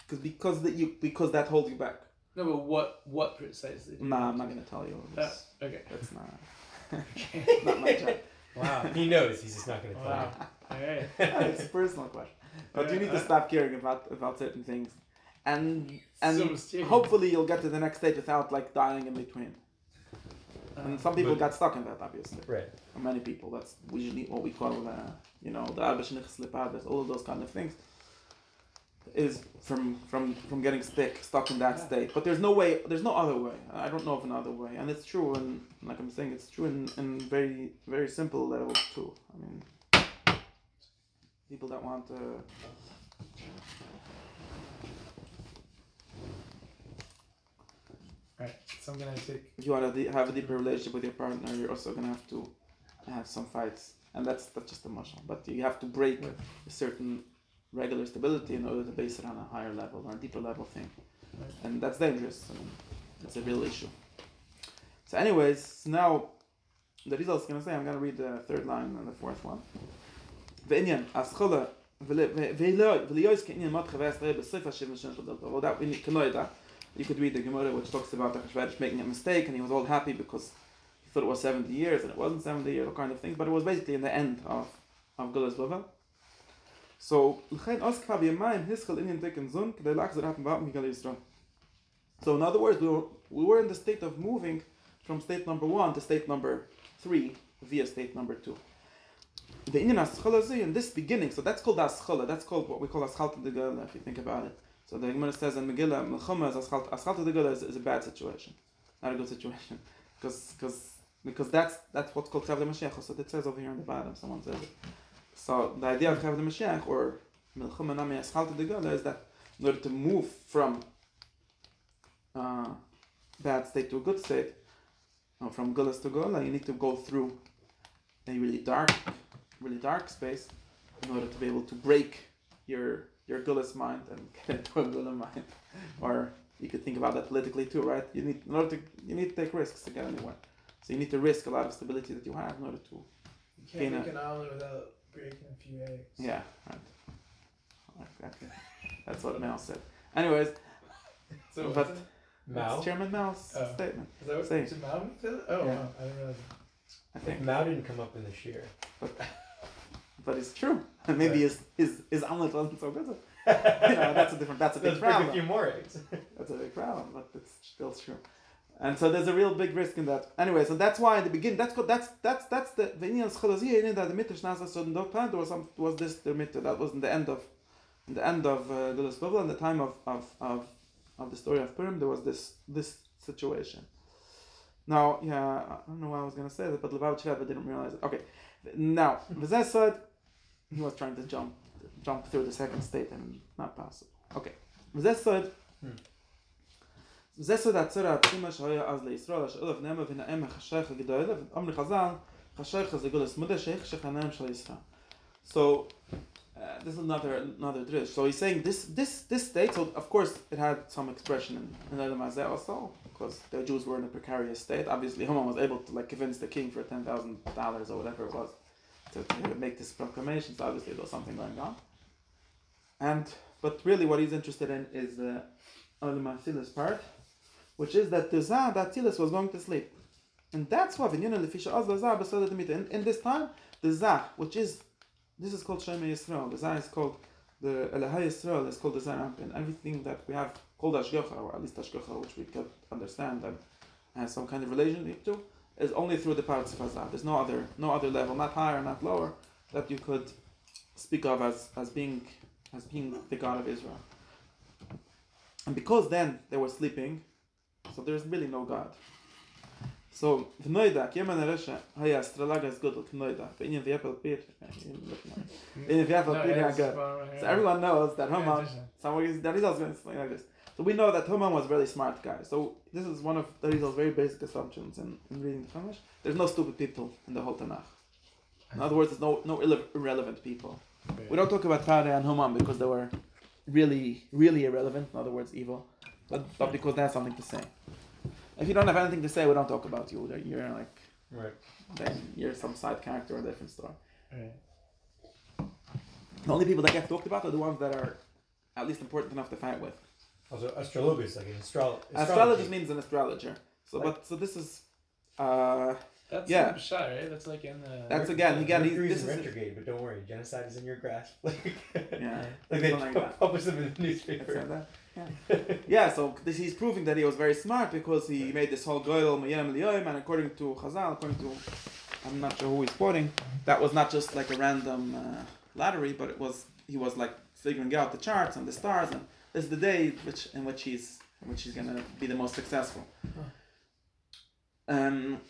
because because that you because that holds you back. No, but what what precisely? do Nah, I'm not gonna tell you. Uh, That's, okay. that's not not my job. Wow. he knows. He's just not going to tell Wow. All right. it's a personal question, but you need to stop caring about about certain things, and and So hopefully you'll get to the next stage without like dying in between. And Uh, some people But- got stuck in that, obviously. Right. For many people, that's usually what we call, uh, you know, the abishnik slipadas, all of those kind of things, is from from from getting stick stuck in that yeah. state. But there's no way. There's no other way. I don't know of another way, and it's true. And like I'm saying, it's true in in very very simple level too. I mean, people that want to. Alright, so I'm gonna take. If you wanna de- have a deeper relationship with your partner, you're also gonna have to have some fights, and that's that's just emotional. But you have to break yeah. a certain regular stability in order to base it on a higher level or a deeper level thing. And that's dangerous. I mean, it's a real issue. So, anyways, now the Rizal is going to say, I'm going to read the third line and the fourth one. Well, that we can know that. You could read the Gemara which talks about the Hashvadish making a mistake and he was all happy because he thought it was 70 years and it wasn't 70 years, all kind of thing. but it was basically in the end of, of Gulas Lava. So, l'chein hischel inyan zun. So in other words, we were, we were in the state of moving from state number one to state number three via state number two. The Indian Aschala in this beginning, so that's called Aschala, that's called what we call Aschalt de Gala, if you think about it. So the Gemara says in Megillah, Melchama is Aschalt, Aschalt de Gala is, is a bad situation, not a good situation. Because because that's that's what's called Chavde Mashiach, so it says over here on the bottom, someone says it. So the idea of de Mashiach, or Melchuma Nami Aschalta de Gela, is that in order to move from uh, bad state to a good state, or from Gulas to Gola, you need to go through a really dark, really dark space in order to be able to break your your Gulas mind and get into a Gula mind. or you could think about that politically too, right? You need in order to you need to take risks to get anywhere. So you need to risk a lot of stability that you have in order to You can't Gain make a- an omelet without breaking a few eggs. yeah, right. Exactly. That's what Mao said. Anyways, So But- what's? Mao. it's Chairman Mao's Oh. statement. Is that what Say. is it Mao said it? Oh, Yeah. wow, I didn't realize. I If think, Mao didn't come up in this year. but but it's true. Maybe Right. his his his omelet wasn't so good. you know, that's a different. That's a big Let's bring a problem. few more eggs. That's a big problem, but it's still true. And so there's a real big risk in that. Anyway, so that's why in the beginning, that's that's that's that's the the Indian scholazia in that the so in that was some was this the mitter that was in the end of in the end of uh, the Bible in the time of of of of the story of Purim there was this this situation. Now, yeah, I don't know why I was gonna say that, but Lubavitch Rebbe didn't realize it. Okay, now Vizeh said he was trying to jump jump through the second state and not possible. Okay, Vizeh said. זה סוד הצרה הפנימה שהיה אז לישראל, שאולף נאמה ונאמה חשייך הגדולה, ואומרי חז"ל, חשייך זה גולס מודה שהחשך הנאם של ישראל. So, uh, this is another another drish. So he's saying this this this state. So of course it had some expression in in Adam Hazeh also, because the Jews were in a precarious state. Obviously, Haman was able to like convince the king for ten thousand dollars or whatever it was to, to make this proclamation. So obviously there was something going on. And but really, what he's interested in is the Adam Hazeh's part which is that the Zah, that Tilis was going to sleep. And that's why Vinyana Lefisha Azla Zah Basada Demita. In in this time, the Zah, which is this is called Shema Yisrael. The Zah is called the Elahai Yisrael is called the Zah and everything that we have called Ashgacha, or at least Ashgacha, which we can understand and has some kind of relationship to, is only through the parts of Azah. There's no other no other level, not higher, not lower, that you could speak of as, as being as being the God of Israel. And because then they were sleeping, so there's really no God. So v'noida, kieman eresha, haya astralaga is good, v'inyan v'yapel pir, v'inyan v'yapel No, pir it's good. bottom right So everyone knows that Haman, someone is, the Rizal is going to like this. So we know that Haman was a really smart guy. So this is one of the Rizal's very basic assumptions in, in reading the Chumash. There's no stupid people in the whole Tanakh. In other words, there's no no irre- irrelevant people. We don't talk about Tare and Haman because they were really, really irrelevant. In other words, evil. But, but because they have something to say. If you don't have anything to say, we don't talk about you. Then You're like, Right. then you're some side character or a different story. Right. The only people that get talked about are the ones that are at least important enough to fight with. Also, astrologus, like an astro- Astrologist means an astrologer. So, Like- but so this is, uh, That's Yeah. yeah. the shot, right? That's like in the. That's again- again, he- Mercury's this in is- retrograde, but don't worry, genocide is in your grasp. Like, yeah, like they like publish them in the newspaper. Yeah. yeah. So this, he's proving that he was very smart because he made this whole goyel mayem liyoim, and according to Chazal, according to, I'm not sure who he's quoting, that was not just like a random uh, lottery, but it was he was like figuring out the charts and the stars, and this is the day which in which he's in which he's gonna be the most successful. Um,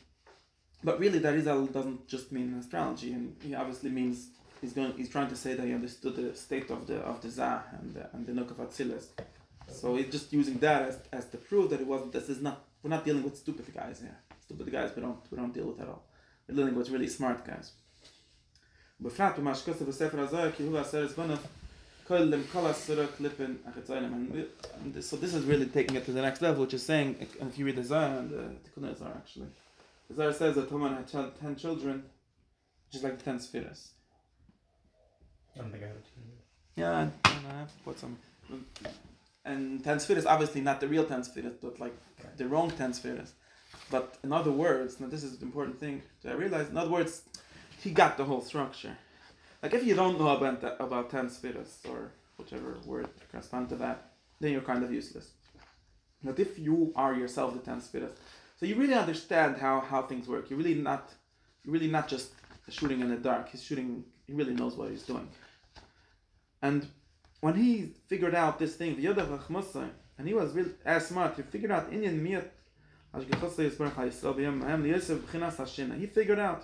but really, that Rizal doesn't just mean astrology, and he obviously means he's going. He's trying to say that he understood the state of the of the Zah and the, and the Nuk of Atzilus. So he's just using that as, as to prove that it wasn't. This is not. We're not dealing with stupid guys here. Stupid guys we don't we don't deal with at all. We're dealing with really smart guys. בפרט במה So this is really taking it to the next level, which is saying, and if you read the Zohar, and the Tikkun Zohar actually, the Zohar says that Haman had ten children, just like the ten spheres. I don't think I have Yeah, I, I have to put some. And ten spheres, obviously not the real spheres, but like the wrong spheres. But in other words, now this is the important thing that I realize. In other words, he got the whole structure. Like if you don't know about that, about ten spheres or whichever word corresponds to that, then you're kind of useless. But if you are yourself the ten spheres, so you really understand how how things work. You're really not, you're really not just shooting in the dark. He's shooting. He really knows what he's doing. And when he figured out this thing, the Yoda Chachmasai, and he was really as smart, he figured out Indian Miyat, he figured out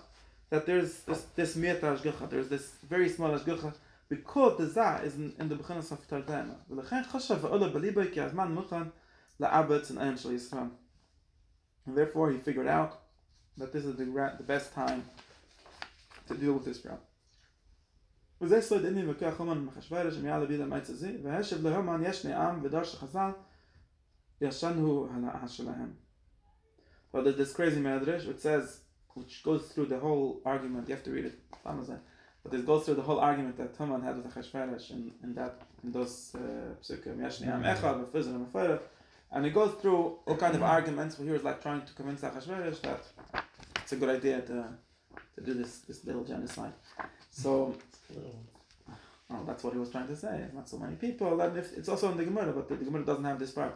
that there's this this Miyat Ashgacha, there's this very small Ashgacha, because the Za is in, in the Bechinas of Tardana. ולכן חשב ועולה בליבו כי הזמן מוכן לאבץ in Ein Shal Yisrael. And therefore he figured out that this is the, gra- the best time to deal with this problem. וזה סוד עניין וכוח המן מחשווירש מיד לביד המייץ הזה, והשב להמן יש נעם ודרש חז"ל ישן הוא הנאה שלהם. But there's this crazy medrash which says, which goes through the whole argument, you have to read it, Amazon, but this goes through the whole argument that Haman had with Achashverosh in, in that, in those uh, psukim, yesh ne'am echad, v'fizr, and v'fayr, and it goes through all kind of arguments where he was like trying to convince Achashverosh that it's a good idea to, to do this, this little genocide. So, well, that's what he was trying to say. Not so many people, and if it's also in the Gemara, but the, the Gemara doesn't have this part.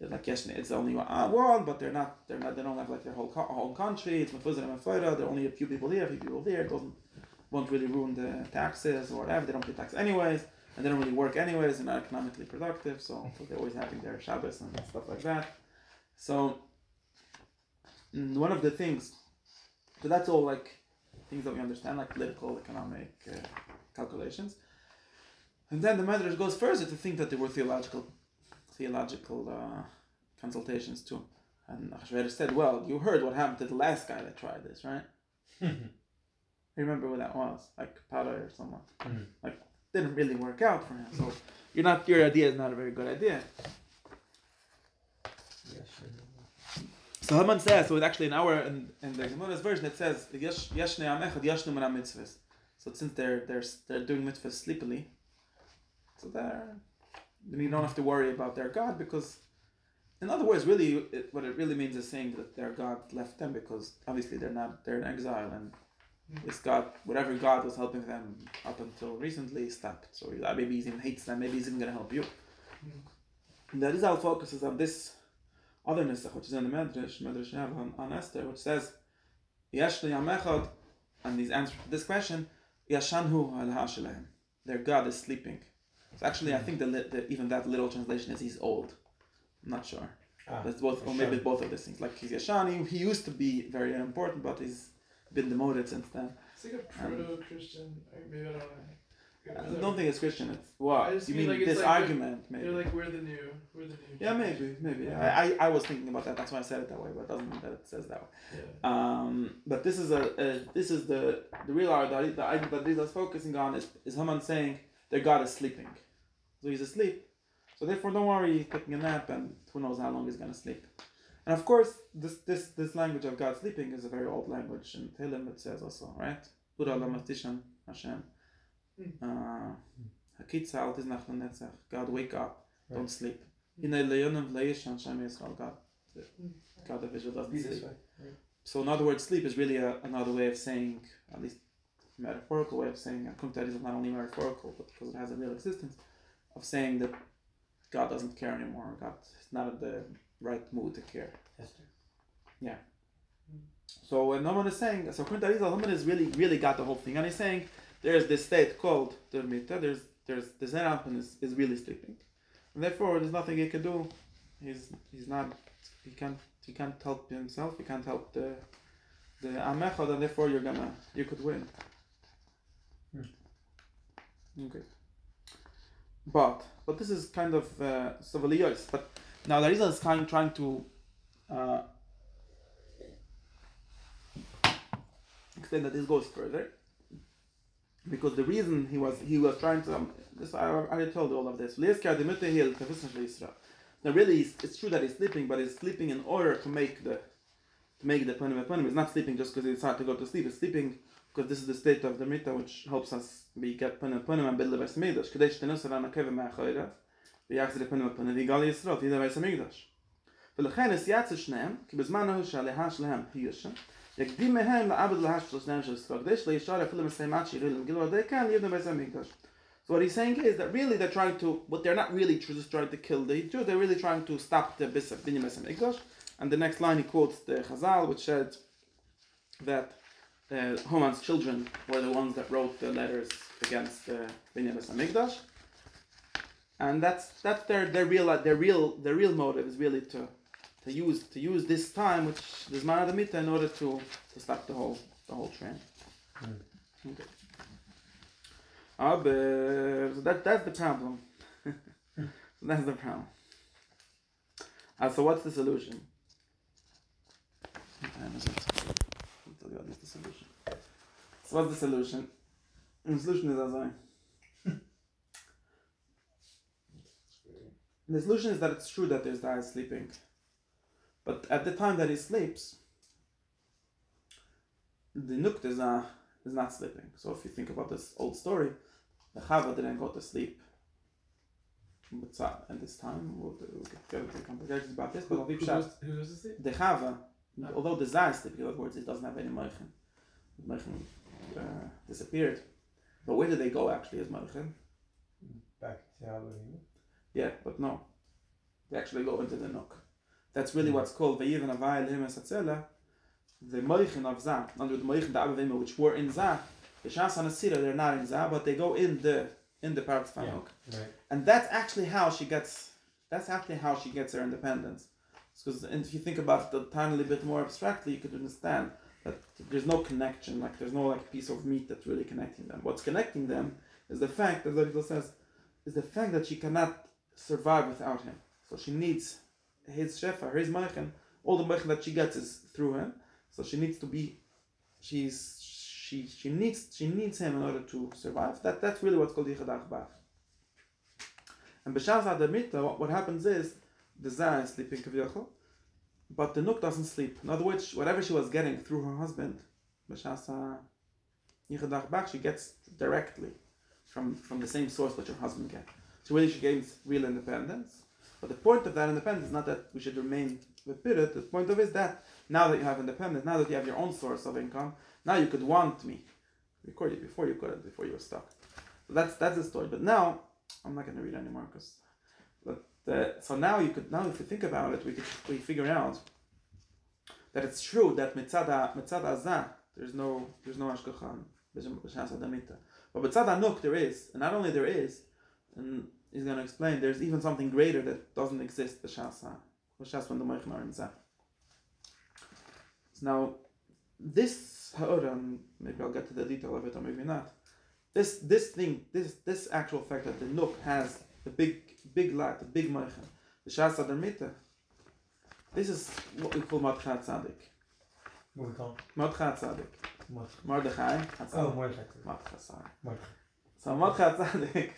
It's like yes, it's only one, uh, one, but they're not. They're not. They don't have like their whole co- whole country. It's mefuzah and mefayda. There are only a few people here, a few people there. It doesn't won't really ruin the taxes or whatever. They don't pay tax anyways, and they don't really work anyways. They're not economically productive, so, so they're always having their Shabbos and stuff like that. So mm, one of the things, so that's all like things that we understand, like political, economic uh, calculations. And then the Medrash goes further to think that there were theological, theological uh, consultations too. And Achashverosh said, "Well, you heard what happened to the last guy that tried this, right? You remember what that was, like Paro or someone. Mhm. Like didn't really work out for him. So you're not your idea is not a very good idea. So Haman says, so it's actually in our in, in the Gemara's version it says Yesh Yeshne Amechad Yeshnu Mana Mitzvahs. So since they're they're they're doing mitzvahs sleepily, so they're then you don't have to worry about their God because, in other words, really it, what it really means is saying that their God left them because obviously they're not they're in exile and mm-hmm. this God whatever God was helping them up until recently stopped. So maybe he even hates them. Maybe he's even gonna help you. Mm-hmm. And the focus focuses on this other Nisach, which is in the Medrash, Medrash Yav on, on Esther, which says, Yashli Yamechad, and he's answering this question, Yashanhu al Hashalahem. Their God is sleeping. So actually, I think the, the even that little translation is he's old. I'm not sure. Ah, That's both, or maybe both of these things. Like he's Yashani, he used to be very important, but he's been demoted since then. It's like a proto-Christian. or Maybe I don't know. I don't think it's Christian. It's what I just you mean, mean. like, this like argument, maybe. They're like we're the new, we're the new. yeah, maybe, maybe. I, I, I was thinking about that. That's why I said it that way, but it doesn't mean that it says that way. Yeah. Um, but this is a, a this is the the real argument the argument that Rizal is focusing on is is Haman saying their God is sleeping, so he's asleep. So therefore, don't worry, he's taking a nap, and who knows how long he's gonna sleep. And of course, this this this language of God sleeping is a very old language. In Tehillim it says also, right? Hashem. Hmm. Uh, Hakitza al tiznach lenetzach. God, wake up, don't Right. sleep. Hmm. Hinei leyonim leishan Shem Yisrael. God, hmm. God of Israel doesn't Be sleep. Right. So in other words, sleep is really a, another way of saying, at least metaphorical way of saying, Akumtar is not only metaphorical, but because it has a real existence, of saying that God doesn't care anymore. God is not in the right mood to care. Esther. So when Noman is saying, so Kuntar Rizal, Noman is really, really got the whole thing. And he's saying, there's this state called Dermita, there's, there's, the Zeir Anpin is, is really sleeping. And therefore, there's nothing he can do. He's, he's not, he can't, he can't help himself, he can't help the, the Amechad, and therefore you're gonna, you could win. Okay. But, but this is kind of, uh, but now the reason is kind trying to Uh, explain that this goes further because the reason he was he was trying to um, this I I already told you all of this. Lieska the Mitte Hill Kavisan Israel. Now really it's, it's true that he's sleeping, but he's sleeping in order to make the to make the panim panim. He's not sleeping just because he decided to go to sleep. He's sleeping because this is the state of the Mita which helps us be get panim panim and build the Beis Hamikdash. Kadesh tenusar an akeve me'achoyra. ויחזר לפנים הפנים ויגאל ישרוד, ידע בייס המקדש. ולכן יש יצא שניהם, כי בזמן ההוא שהלהה שלהם היא ישן, Yakdimehem la'abed l'hashtos nefesh v'agdesh le'yishar afilim esaymat shirilim gilor dekan yivnim esayamikdash. So what he's saying is that really they're trying to, but they're not really just trying to kill the Jews, they're really trying to stop the Binyam Esayamikdash. And the next line he quotes the Chazal which said that uh, Haman's children were the ones that wrote the letters against uh, Binyam Esayamikdash. And that's that's their their real their real their real motive is really to to use to use this time, which is Mana Mita, in order to to stop the whole the whole trend. Okay. Aber so that that's the problem. so that's the problem. Uh, so what's the solution? What it? I'll tell you what is the solution. So what's the solution? The solution is as I. The solution is that it's true that there's guy sleeping. But at the time that he sleeps, the Nukt is, uh, is not sleeping. So if you think about this old story, the Chava didn't go to sleep. But uh, at this time, we'll, we'll get into complications about this, but Who, I'll who, was, who was this? The Chava, Ah. although the Zah is sleeping, in other words, it doesn't have any Moichin. Moichin uh, disappeared. But where did they go actually as Moichin? Back to Elohim. Yeah, but no. They actually go into the Nook. That's really hmm. what's called Vayivan Avai Elohim Esatzela. The Moichin of Zah, under the Moichin the Abavima, which were in Zah, the Shas and Asira, they're not in Zah, but they go in the in the part of Yeah. Right. And that's actually how she gets. That's actually how she gets her independence. Because if you think about it a tiny bit more abstractly, you could understand that there's no connection. Like there's no like piece of meat that's really connecting them. What's connecting them is the fact, as Ariel says, is the fact that she cannot survive without him. So she needs his shefa, his meichen. All the meichen that she gets is through him. So she needs to be. She's she she needs she needs him in order to survive. That that's really what's called yichadach bach. And b'shas adamita, what, what happens is the zah is sleeping kaviyachol, but the nuk doesn't sleep. In other words, whatever she was getting through her husband, b'shas yichadach bach, she gets directly from from the same source that your husband gets. So really, she gains real independence. But the point of that independence is not that we should remain with Pirit. The point of it is that now that you have independence, now that you have your own source of income, now you could want me. Before you, before you couldn't, before you were stuck. So that's that's the story. But now I'm not going to read anymore because. But uh, so now you could now if you think about it, we could we figure out that it's true that mitzada mitzada azah there's no there's no ashkachan b'shas adamita. But mitzada nuk there is, and not only there is, and he's going to explain there's even something greater that doesn't exist b'shas b'shas when the moichin are in zah. So now this ha'ora, maybe I'll get to the detail of it or maybe not. This this thing, this this actual fact that the nook has the big big light, the big moichin, the shas adamita. This is what we call Madchat Tzadik. What we call Madchat Tzadik. what? Mordechai. Oh, Mordechai. Madchat sorry. Mordechai. So Madchat Tzadik.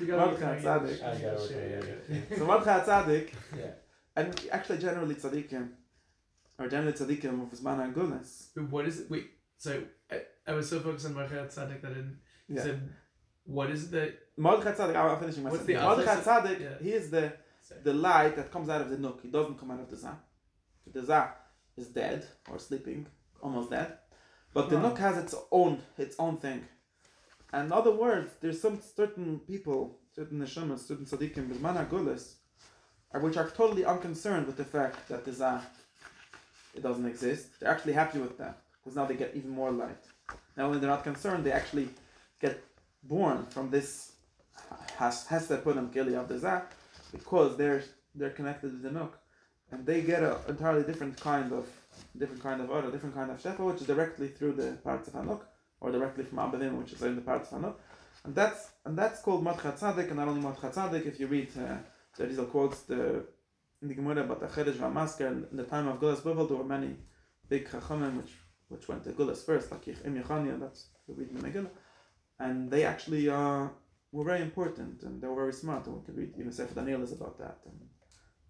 We What work kind on of it. tzaddik? I gotta work Yeah, on yeah, it. yeah. So Madchat Tzadik, Yeah. and actually generally tzaddikim, or generally tzaddikim of Zman and goodness. What is it? Wait, so I, I was so focused on Marchat Tzaddik that I didn't. Yeah. said, what is it that. Mordechai Tzadik, I'm finishing my What's the sentence. Mordechai opposite? Tzadik, Yeah. he is the the light that comes out of the nook. It doesn't come out of the zah. The zah is dead or sleeping, almost dead. But the Wow. nook has its own its own thing. In other words, there's some certain people, certain neshamas, certain tzaddikim, bisman hagulis, which are totally unconcerned with the fact that the zah it doesn't exist. They're actually happy with that because now they get even more light. Not only they're not concerned, they actually get born from this has has them gili of the zah because they're they're connected to the nook, and they get an entirely different kind of different kind of order, different kind of shefa, which is directly through the parts of Hanuk, or directly from Abavim, which is in the parts of and that's and that's called Matchat Tzadik, and not only Matchat Tzadik. If you read uh, the Rizal quotes the in the Gemara about the Chedesh Vamasker, in the time of Gulas Bavel, there were many big Chachamim which which went to Gulas first, like Im Yechania, that's the read in the Megillah, and they actually uh, were very important and they were very smart. And we could read even Sefer Daniel is about that, and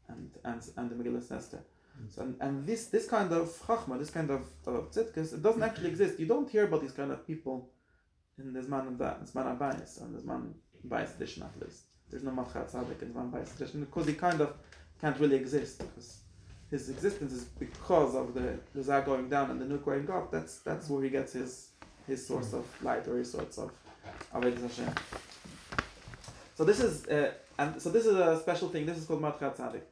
and and, and the Megillah Esther. So, and, and this this kind of chachma, this kind of tzidkus, it doesn't actually exist. You don't hear about these kind of people in this man and that, this man Abayis, and this man Bayis edition at least. There's no Machat Tzaddik in Zman Bayis edition because he kind of can't really exist because his existence is because of the the Zah going down and the Nuk going up. That's that's where he gets his his source of light or his source of Avodah Hashem. So this is uh, and so this is a special thing. This is called Machat Tzaddik.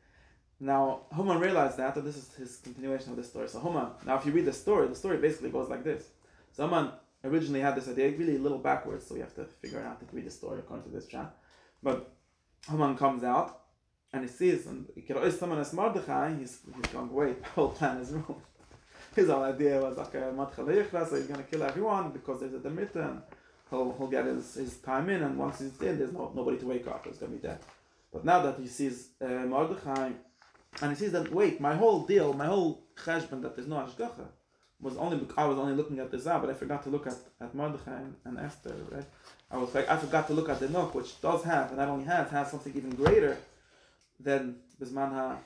Now Haman realized that, and this is his continuation of this story. So Haman, now if you read the story, the story basically goes like this. So Haman originally had this idea, really a little backwards, so we have to figure out how to read the story according to this chat. But Haman comes out and he sees, and summon as Mordechai, he's, he's going, wait, the whole plan is wrong. His whole idea was Mordechai so he's going to kill everyone because there's a Demeter and he'll, he'll get his, his time in, and once he's dead, there's no, nobody to wake up, he's going to be dead. But now that he sees uh, Mordechai, and he sees that, wait, my whole deal, my whole cheshbon that there's no Ashgacha, was only I was only looking at the Zah, but I forgot to look at, at Mordechai and, Esther, right? I was like, I forgot to look at the Nook, which does have, and not only has, has something even greater than Bisman Ha,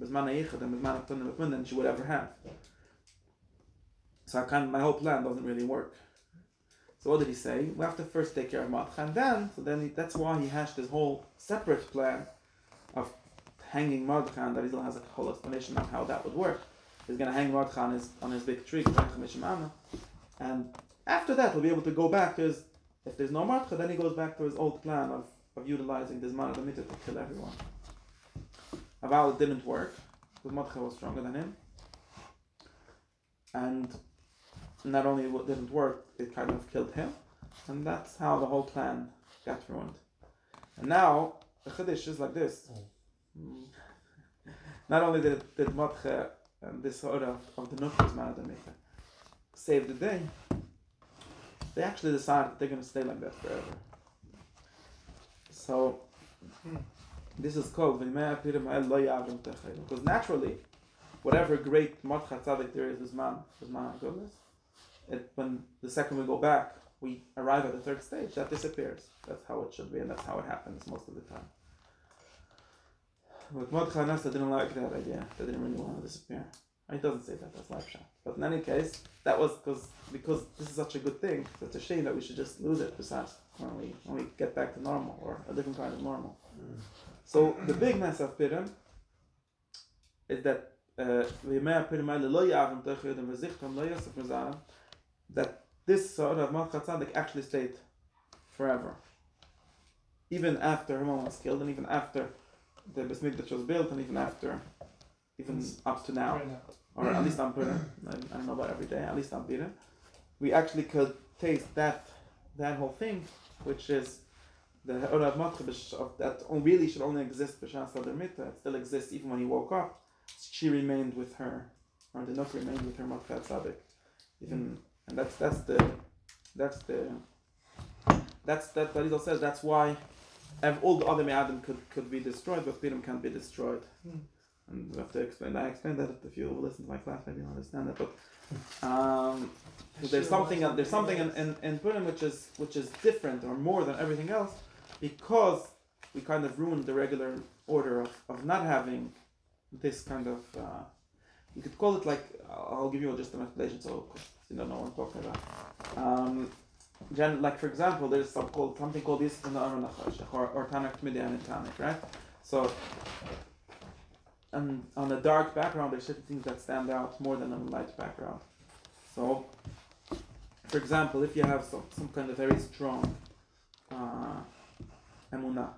Bisman HaYichad and Bisman HaPtunim than she would ever have. So I of, my whole plan doesn't really work. So what did he say? We have to first take care of Mordechai, and then, so then he, that's why he hashed this whole separate plan of hanging Mordechai, that still has a whole explanation on how that would work. He's going to hang Mordechai on his, on his big tree, and after that he'll be able to go back to his, if there's no Mordechai, then he goes back to his old plan of, of utilizing this man of the mitzvah to kill everyone. Aval didn't work, because Mordechai was stronger than him. And not only it didn't work, it kind of killed him. And that's how the whole plan got ruined. And now, the Chiddush is like this. Mm. Not only did, did Mordechai and this order of, of the Nukhas man of the Mikveh save the day, they actually decided they're going to stay like that forever. So, this is called Because naturally, whatever great Mordechai Tzaddik there is, is man, this man goodness, it, when the second we go back, we arrive at the third stage, that disappears. That's how it should be, and that's how it happens most of the time. But Mordechai and didn't like that idea. They didn't really want to disappear. It doesn't say that, that's life shot. But in any case, that was because because this is such a good thing. It's a shame that we should just lose it besides when we when we get back to normal or a different kind of normal. So the big mess of Purim is that uh, that this sort of Malchat Tzaddik actually stayed forever. Even after Haman was killed, and even after the Bais Mikdash was built, and even after, even mm. up to now, or at least on Purim, I don't know about every day, at least on Purim, we actually could taste that that whole thing, which is the Orav Matchabish of that really should only exist b'shas Mita. It still exists even when he woke up. She remained with her, or the Nuk remained with her Matchat Tzaddik. Even mm. and that's that's the that's the that's that Barizal says that's why all the other Me'adim could could be destroyed, but Purim can't be destroyed. Hmm. And we have to explain. I explained that if you listen to my class, maybe you'll understand that. But um, so there's something there's something in, in, in Purim which is which is different or more than everything else because we kind of ruined the regular order of, of not having this kind of uh, you could call it like I'll give you just an explanation so you don't know what I'm talking about. Um, gen, like for example, there's some called something called the Aron or or Tanakh Midian and Tanakh, right? So and on a dark background, there's certain things that stand out more than on a light background. So, for example, if you have some, some kind of very strong uh, emunah,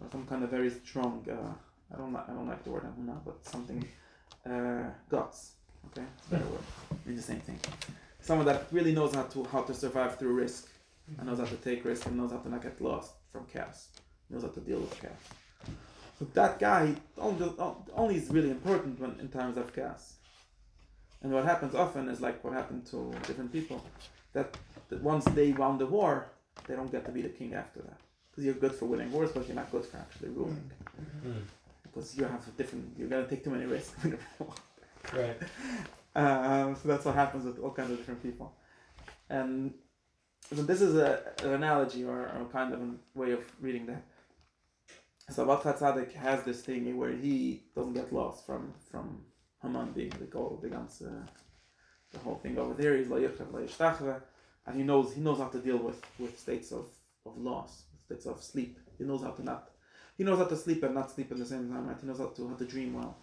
or some kind of very strong, uh, I don't I don't like the word emunah, but something uh, guts. Okay, it's better word. It's the same thing. Someone that really knows how to how to survive through risk, and knows how to take risk, and knows how to not get lost from chaos. Knows how to deal with chaos. So that guy only, only is really important when in times of chaos. And what happens often is like what happened to different people, that, that once they won the war, they don't get to be the king after that. Because you're good for winning wars, but you're not good for actually ruling. Mm. Mm. Mm. because you have a different. You're gonna take too many risks. Right. Um, so that's what happens with all kinds of different people. And so this is a, an analogy or, or kind of a way of reading that. So Abat Tzaddik has this thing where he doesn't get lost from from Haman being the goal, the ganze, the whole thing over there. He's like and he knows he knows how to deal with, with states of, of loss, states of sleep. He knows how to not he knows how to sleep and not sleep at the same time. Right? He knows how to how to dream well.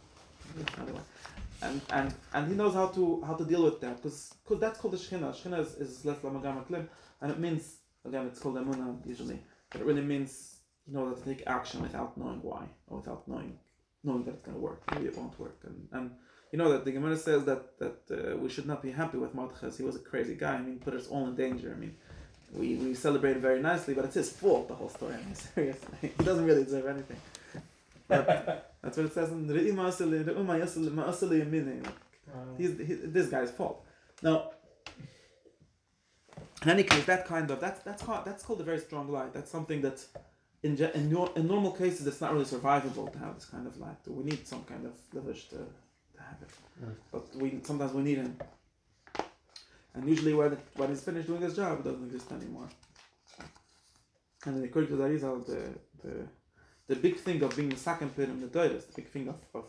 And, and and he knows how to how to deal with that because that's called the shechina. Shechina is, is less lamagam klim, and it means again it's called emuna usually, but it really means you know that to take action without knowing why or without knowing knowing that it's gonna work. Maybe it won't work, and and you know that the Gemara says that that uh, we should not be happy with Mordechai. He was a crazy guy. I mean, put us all in danger. I mean, we we celebrated very nicely, but it's his fault. The whole story. I mean, seriously, he doesn't really deserve anything. But that's what it says in the He's he, this guy's fault. Now, in any case, that kind of that's that's called that's called a very strong light. That's something that in in, your, in normal cases it's not really survivable to have this kind of light. We need some kind of leverage to, to have it, Mm. but we sometimes we need him. And usually when when he's finished doing his job, it doesn't exist anymore. And according to the Arizal, the the the big thing of being the second pit in the Doiris, the big thing of, of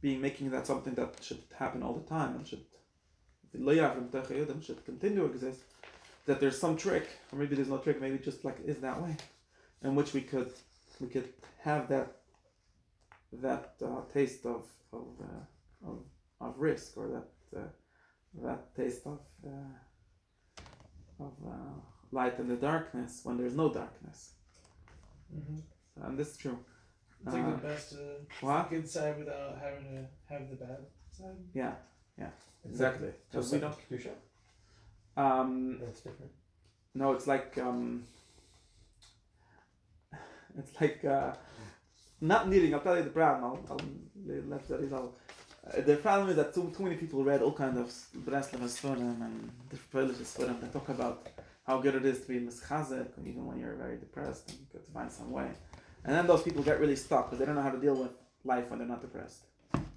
being making that something that should happen all the time and should should continue to exist, that there's some trick, or maybe there's no trick, maybe just like it is that way, in which we could we could have that that uh, taste of of, uh, of of risk or that uh, that taste of uh, of uh, light in the darkness when there's no darkness. Mm-hmm. And this is true. It's like Uh, the best to what? good side without having to have the bad side. Yeah, yeah, exactly. Because we don't. Um, That's different. no, it's like um, it's like uh, not needing. I'll tell you the problem. I'll, I'll let that is all. Uh, the problem is that too, too many people read all kinds of Breslev Sforim and the Polish Sforim that talk about how good it is to be mischazek, even when you're very depressed and you got to find some way. And then those people get really stuck because they don't know how to deal with life when they're not depressed.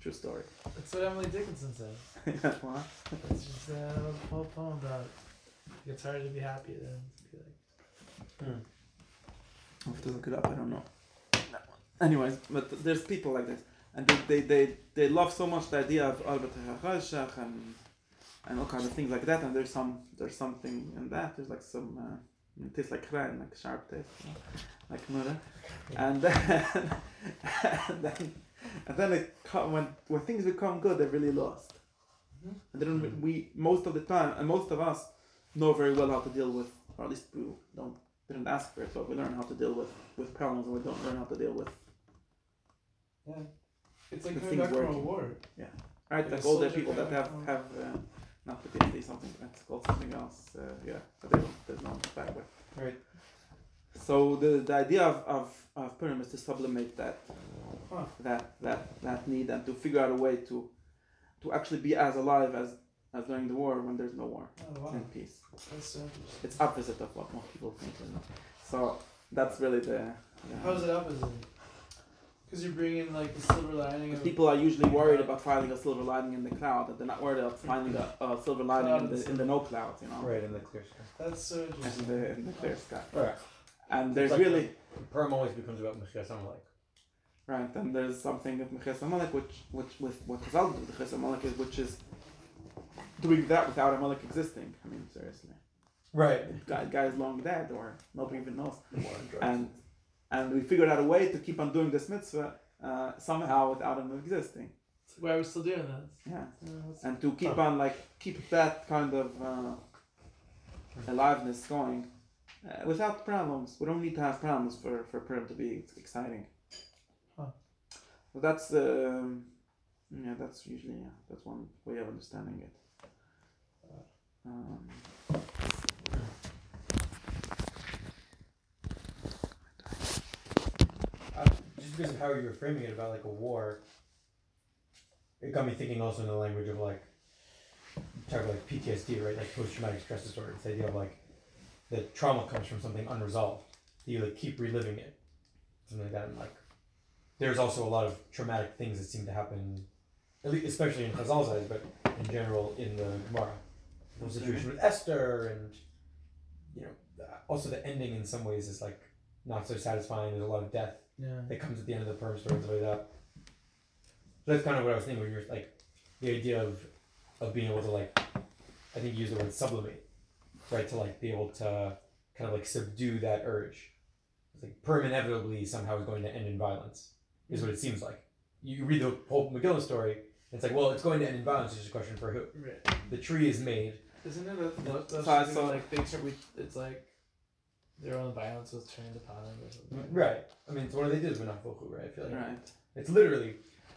True story. That's what Emily Dickinson said. what? It's just uh, a whole poem about it's harder to be happy than to be like. I'll have to look it up. I don't know. Anyways, but there's people like this, and they they, they, they love so much the idea of Albert Hachashach and and all kinds of things like that. And there's some there's something in that. There's like some uh, it tastes like krein, like sharp taste, you like murder. And then and then and then it come, when when things become good, they're really lost. Mhm. And they don't we most of the time, and most of us know very well how to deal with, or at least we don't didn't ask for it, but we learn how to deal with with problems, and we don't learn how to deal with Yeah. It's like The coming thing's back from a working. war. right. Like Like a older soldier people that have have uh, not PTSD, something that's called something else. Uh, yeah, but they don't. There's no back with. Right. So the the idea of of of Purim is to sublimate that Huh. that that that need and to figure out a way to to actually be as alive as as during the war when there's no war Oh, wow. and peace. That's so. It's opposite of what most people think. You know? So that's really the. the How's it opposite? Because you're bringing like the silver lining of. People are usually worried about finding a silver lining in the cloud, but they're not worried about finding a, a silver lining in the, in the no clouds, you know, Right in the clear sky. That's so in interesting. the, in the clear sky. Right. And there's Like really, Purim always becomes about Mechias Amalek. right, and there's something with Meches Amalek, which, which, with what Chazal do with Meches Amalek is, which is doing that without Amalek existing. I mean, seriously. Right. Guy, guy is long dead, or nobody even knows. And, and we figured out a way to keep on doing this mitzvah uh, somehow without him existing. Why are we still doing this? Yeah. Uh, and to keep on like keep that kind of uh, aliveness going uh, without problems. We don't need to have problems for for Purim to be exciting. Huh. So that's um, yeah, that's usually yeah, that's one way of understanding it. Um, Uh, just because of how you were framing it about like a war, it got me thinking also in the language of like talk about like PTSD, right? Like post traumatic stress disorder. This idea of like the trauma comes from something unresolved. You like keep reliving it, something like that, and like there's also a lot of traumatic things that seem to happen, at least, especially in Chazal's eyes, but in general in the Gemara. The situation with Esther and, you know, also the ending in some ways is like not so satisfying. There's a lot of death Yeah. that comes at the end of the Purim story and stuff like that. So that's kind of what I was thinking when you're like the idea of of being able to like I think you use the word sublimate, right? To like be able to kind of like subdue that urge. It's like Purim inevitably somehow is going to end in violence, is what it seems like. You read the whole Megillah story, and it's like, well, it's going to end in violence. It's just a question for who. Right. The tree is made. Isn't it that that- that's So I something like they turn we it's like their own violence was turned upon them or something. Mm, right. I mean, it's one of they did with Nafoku, right? I feel like Right. it's literally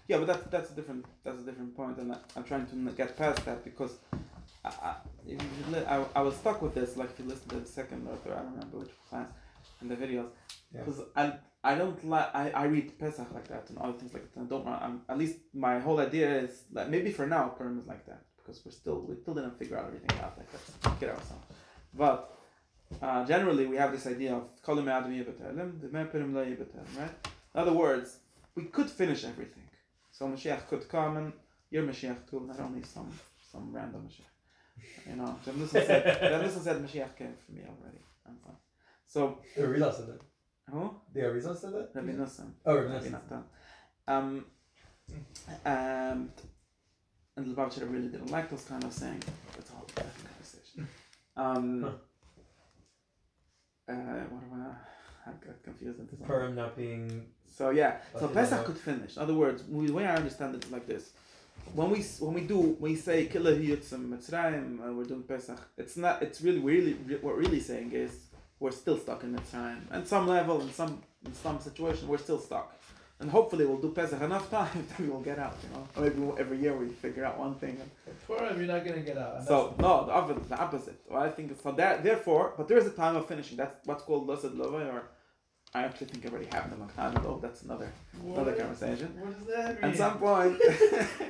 Yeah, but that's that's a different that's a different point, and I, I'm trying to get past that because I, I, if you li- I, I was stuck with this. Like if you listen to the second or third, I don't remember which class in the videos, Yeah. because I I don't like I, I read Pesach like that and other things like that. And I don't I'm, at least my whole idea is that maybe for now Purim is like that because we're still we still didn't figure out everything out like that. Get ourselves, but. Uh, generally, we have this idea of kolim adam yibetelim, the meperim lo yibetelim, right? In other words, we could finish everything. So Mashiach could come and your Mashiach too, not only some some random Mashiach. You know, Nissen said, Nissen said Mashiach came for me already. I'm fine. So, the Arizal said that. who? The Arizal said that. Rabbi Nissen. Oh, Rabbi Nassim. Natan. Um, and and Lubavitcher really didn't like those kind of saying. It's a whole different conversation. Um, uh, what am I? I got confused into something. Purim not being So yeah, so Pesach could finish. In other words, we- the way I understand it is like this: when we s- when we do when we say Yitzim Mitzrayim, uh, we're doing Pesach. It's not. It's really really re- what we're really saying is we're still stuck in Mitzrayim. At some level, in some in some situation, we're still stuck. And hopefully, we'll do Pesach enough time that we will get out. You know, or maybe we'll- every year we figure out one thing. And Purim, you're not gonna get out. so no, the opposite. The opposite. Well, I think so. That therefore, but there is a time of finishing. That's what's called Lasad Lava, or I actually think I already have a long time ago. That's another that's- another conversation. what does that mean? At some point,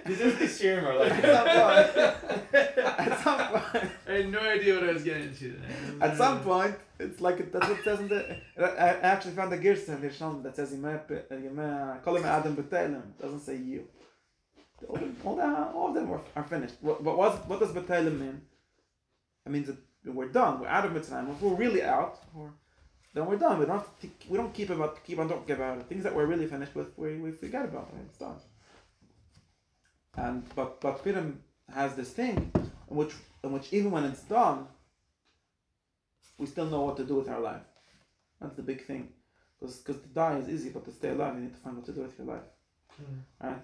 These are the Shirim are like at some point, at some point, I had no idea what I was getting into. at some point, it's like it, that's what it says in the. I I actually found a girsa in the Shalom that says Yemeh Pe- uh, Yemeh Kol Yemeh Adam B'Telem. Doesn't say you. All, the, all, the, all of them are, are finished. What, what, was, what does B'Telem mean? It means that we're done. We're out of Mitzrayim. If we're really out, or then we're done. We don't have to, we don't keep about keep on talking about it. Things that we're really finished with, we, we forget about it. It's done. And but but Purim has this thing in which in which even when it's done, we still know what to do with our life. That's the big thing. Because to die is easy, but to stay alive, you need to find what to do with your life. Mm. Right?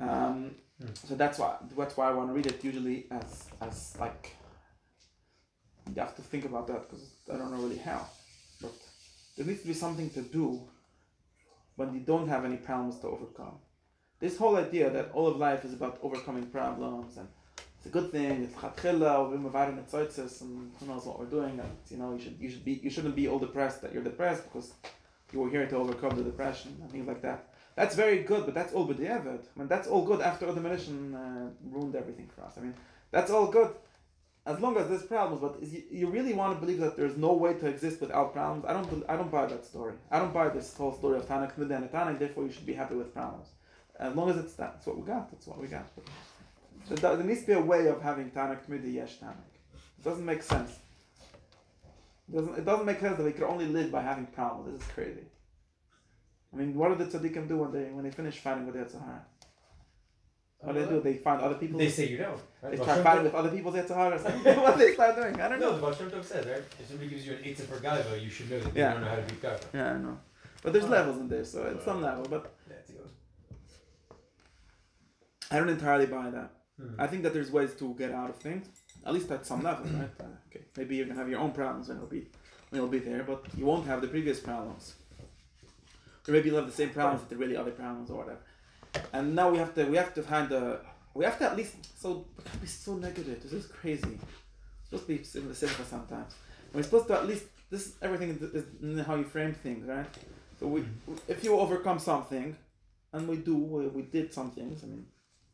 Um, Hmm. so that's why that's why I want to read it usually as as like you have to think about that because I don't know really how, but there needs to be something to do when you don't have any problems to overcome. This whole idea that all of life is about overcoming problems and it's a good thing. It's chatchila, we're mavarim etzoitzes, and who knows what we're doing. And you know, you should you should be you shouldn't be all depressed that you're depressed because you were here to overcome the depression and things like that. That's very good, but that's all b'diavad. I mean, that's all good after the demolition uh, ruined everything for us. I mean, that's all good as long as there's problems. But you, you really want to believe that there's no way to exist without problems? I don't. I don't buy that story. I don't buy this whole story of Tanakh and Tanakh. Therefore, you should be happy with problems. As long as it's that, that's what we got. That's what we got. But there, needs to be a way of having Tanakh Midi Yesh Tanakh. It doesn't make sense. It doesn't, it doesn't make sense that we could only live by having problems. This is crazy. I mean, what did the tzaddikim do when they when they finish fighting with Yetzer Hara? What do they do? They find other people. they say you don't. Right? They try fighting with other people's or something. what they start doing? I don't know. No, know. the Baal Shem Tov says, right? If somebody gives you an eitzah for gaiva, you should know that Yeah. you don't know how to beat gaiva. Yeah, I know. But there's Oh. levels in there, so it's some level. But. I don't entirely buy that. Hmm. I think that there's ways to get out of things, at least at some level, right? Uh, okay, maybe you're gonna have your own problems when it'll be when you'll be there, but you won't have the previous problems. Or maybe you'll have the same problems, but they're really other problems or whatever. And now we have to we have to find a we have to at least so we can't be so negative. This is crazy. It's supposed to be in the simple sometimes. We're supposed to at least this everything is, how you frame things, right? So we if you overcome something, and we do we, we did some things. I mean,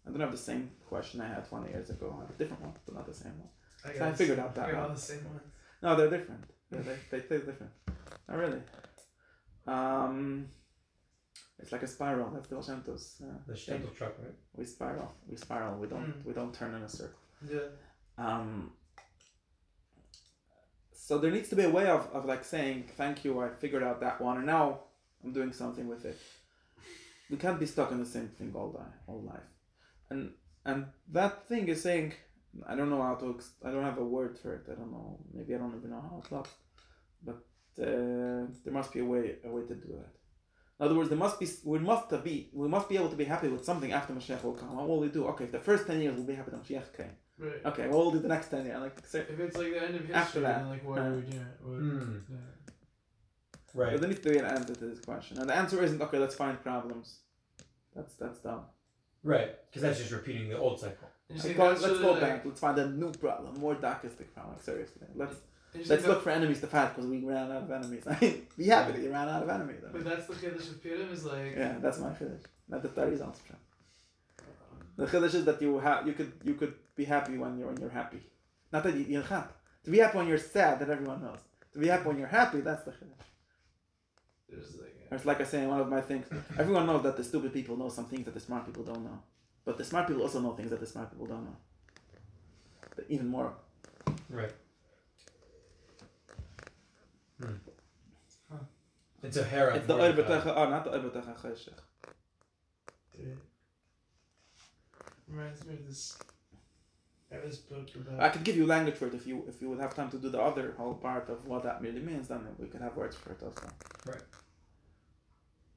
I don't have the same question I had 20 years ago. I have a different one, but not the same one. I, So I figured out that I got all the same ones. No, they're different. Yeah, they, they taste different. Not really. Um, It's like a spiral. That's the Shantos. Uh, The thing. Shantel truck, right? we spiral. We spiral. We don't. Mm. We don't turn in a circle. Yeah. Um, so there needs to be a way of, of like saying thank you. I figured out that one, and now I'm doing something with it. We can't be stuck in the same thing all day, all life, and and that thing is saying I don't know how to. Ex- I don't have a word for it. I don't know. Maybe I don't even know how it looks, but uh, there must be a way a way to do that. In other words, there must be we must be we must be able to be happy with something after Mashiach will come. What will we do? Okay, the first ten years we'll be happy that Mashiach came. Right. Okay, we'll do the next ten years? Like, say, If it's like the end of history, After that, then like what uh, are we doing? What, Mm. yeah. Right. But there needs to be an answer to this question, and the answer isn't okay. Let's find problems. That's that's dumb. Right. Because that's just repeating the old cycle. Let's go, let's go back. Let's find a new problem, more darkistic problem. Like, seriously, let's and you let's look for enemies to fight because we ran out of enemies. I mean, be happy that you ran out of enemies. I mean, But that's the chiddush of Purim is like. yeah, that's my chiddush. Not the thirties also true. The chiddush is that you have you could you could be happy when you're when you're happy. Not that you, you're happy. To be happy when you're sad, that everyone knows. To be happy when you're happy, that's the chiddush. Like. Or It's like I say in one of my things. Everyone knows that the stupid people know some things that the smart people don't know. But the smart people also know things that the smart people don't know. But even more. Right. Hmm. Huh. It's a Hera. It's the Mordechai. Oibetacha, oh, not the Oibetacha Cheshech. Dude. Reminds me of this. I have this book about. I could give you language for it if you if you would have time to do the other whole part of what that really means. Then we could have words for it also. Right.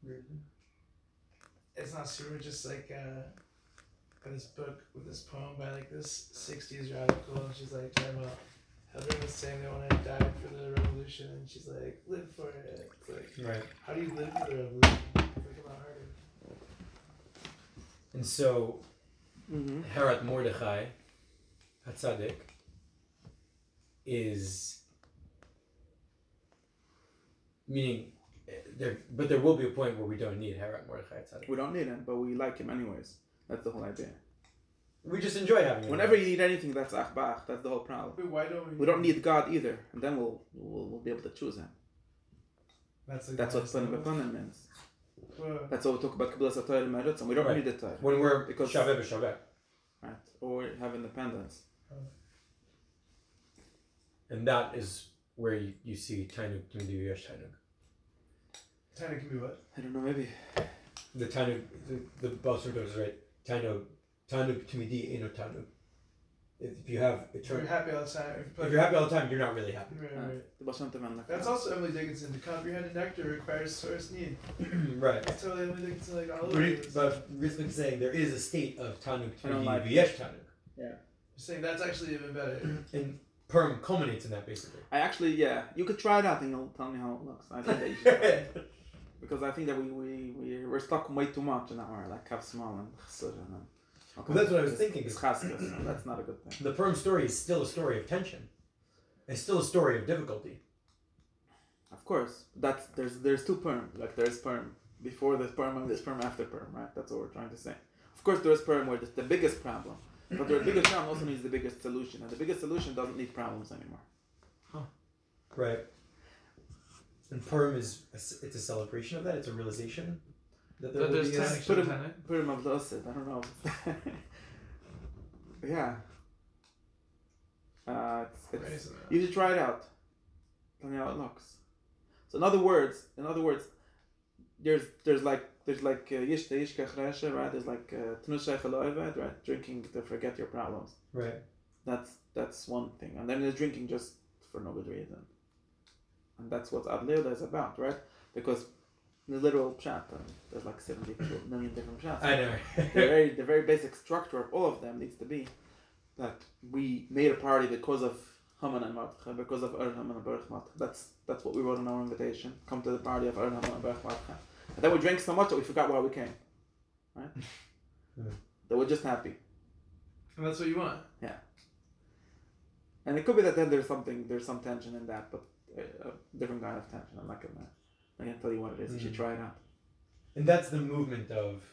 Really? It's not super just like uh got this book with this poem by like this 60s radical and she's like talking about how everyone was saying they want to die for the revolution and she's like live for it it's like Right. how do you live for the revolution it's like a lot harder And so Mm-hmm. Herat Mordechai Hatzadik is meaning there, but there will be a point where we don't need Herat Mordechai Hatzadik. We don't need him, but we like him anyways. That's the whole idea. We just enjoy having him. Whenever you need anything, that's achbach. That's the whole problem. but why don't we We don't need God either, and then we'll we'll, we'll be able to choose him. that's That's what Pun highest Bepunim means. level. That's what we talk about Kabbalah Satayr and Meretz, and we don't Right. need the Torah, when we're Because- Shabbat Shabbat, right? Or have independence. and that is where you, you see Tainuk Tumdi Yesh Tainuk. Tiny can be what I don't know, maybe. The Tainuk, the, the Basra is right. Tainuk, Tainuk Tumidi Eno Tainuk. If you have if you're happy all the time if, if you're happy all the time, you're not really happy. right, Uh, right. the Basham Tevan like that's also Emily Dickinson to comprehend a nectar requires source need right. that's totally Emily Dickinson like all But, over it- this. but Rizlik saying there is a state of Tanuk I don't Tumidi like V'yesh Tanuk. You're saying that's actually even better And Purim culminates in that basically. I actually, yeah, you could try it out and you'll tell me how it looks. I think that you should try it. Because I think that we, we, we, we're stuck way too much in our, like, have small and chesed and then- Okay. Well, that's what I was It's- thinking. It's chaskas, so that's not a good thing. the Purim story is still a story of tension. It's still a story of difficulty. Of course, that's there's there's two Purim. Like there's Purim before there's Purim and there's Purim after Purim, right? That's what we're trying to say. Of course, there's Purim where it's the biggest problem, but the biggest problem also needs the biggest solution, and the biggest solution doesn't need problems anymore. Huh. Right. And Purim is a c it's a celebration of that. It's a realization that there But will there's be a, put him- Shulchan, Purim of the Osid, I don't know. yeah. Uh, it's, it's, you should try it out. Tell me how it looks. So in other words, in other words, there's there's like there's like uh, yishta yishka chresha, right? There's like uh, tnusha chaloivet, right? Drinking to forget your problems. right. That's that's one thing, and then there's drinking just for no good reason. And that's what Adleda is about, right? Because in the literal pshat, uh, there's like seventy million different pshats. I know. the very the very basic structure of all of them needs to be that we made a party because of Haman and Mordechai, because of Er Haman and Baruch Mordechai. That's that's what we wrote in our invitation. Come to the party of Er Haman and Baruch Mordechai. And then we drank so much that we forgot why we came. Right? Yeah. That we're just happy. And that's what you want. Yeah. And it could be that then there's something there's some tension in that, but a, a different kind of tension. I'm not gonna I can't tell you what it is. You should Mhm. try it out. And that's the movement of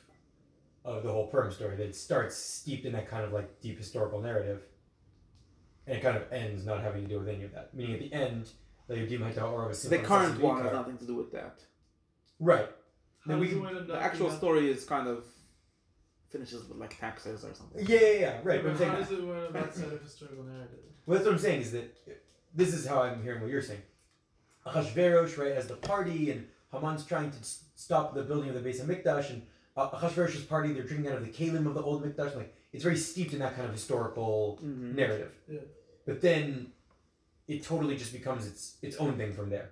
of the whole Purim story that starts steeped in that kind of like deep historical narrative, and it kind of ends not having to do with any of that. Meaning at the end, the Yudim Haita or The current one has nothing to do with that. Right. then we can, The actual being story is kind of finishes with like taxes or something. yeah, yeah, yeah, that- right. But I'm But saying how does it wind up outside of historical narrative? Well, that's what I'm saying is that this is how I'm hearing what you're saying. Achashverosh, right, as the party, and Haman's trying to s- stop the building of the base of Hamikdash, and uh, Achashverosh's party, they're drinking out of the kalim of the old Mikdash. Like it's very steeped in that kind of historical Mm-hmm. narrative. Yeah. But then it totally just becomes its its own thing from there.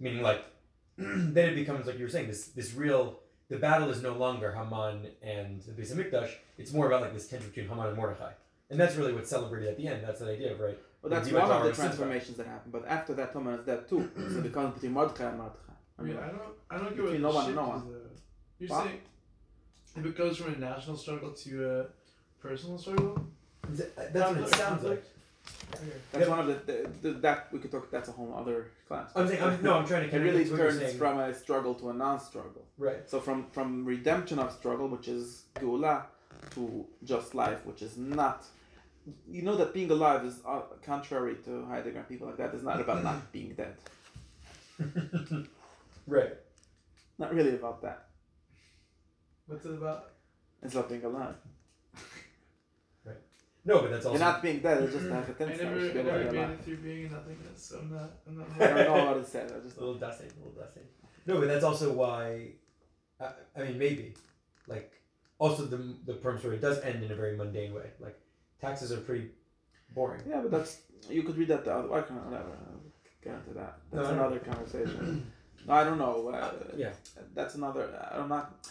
Meaning, like then it becomes like you were saying this this real. The battle is no longer Haman and the base of Hamikdash. It's more about like this tension between Haman and Mordechai, and that's really what's celebrated at the end. That's the idea of right. But that's one of the transformations that happen. But after that, Haman is dead too. so it becomes between Mordechai and Mordechai. I mean, I don't, I don't get Between what Noah the and Noah. You're What? saying if it goes from a national struggle to a personal struggle? Uh, that's what it sounds like. Okay. That's Yep. one of the, the, the that we could talk. That's a whole other class. I'm saying, I'm, no, I'm trying to it really it to turns from a struggle to a non-struggle. right. So from from redemption of struggle, which is geula, to just life, which is not. You know that being alive is uh, contrary to Heidegger and people like that. Is not about not being dead. right. Not really about that. What's it about? It's about being alive. Right. No, but that's also. You're not being dead. It's just to have a I tense never, I be able to never be made alive. it through being in nothingness, so I'm not, I'm not. I don't know what it said. I just a little dusty, a little dusty. No, but that's also why. I, I mean, maybe, like, also the the Purim story does end in a very mundane way. Like, taxes are pretty boring. Yeah, but that's you could read that the other. I can't whatever. I'll get into that. That's I know. another conversation. no, I don't know. Uh, Yeah. That's another. I'm not.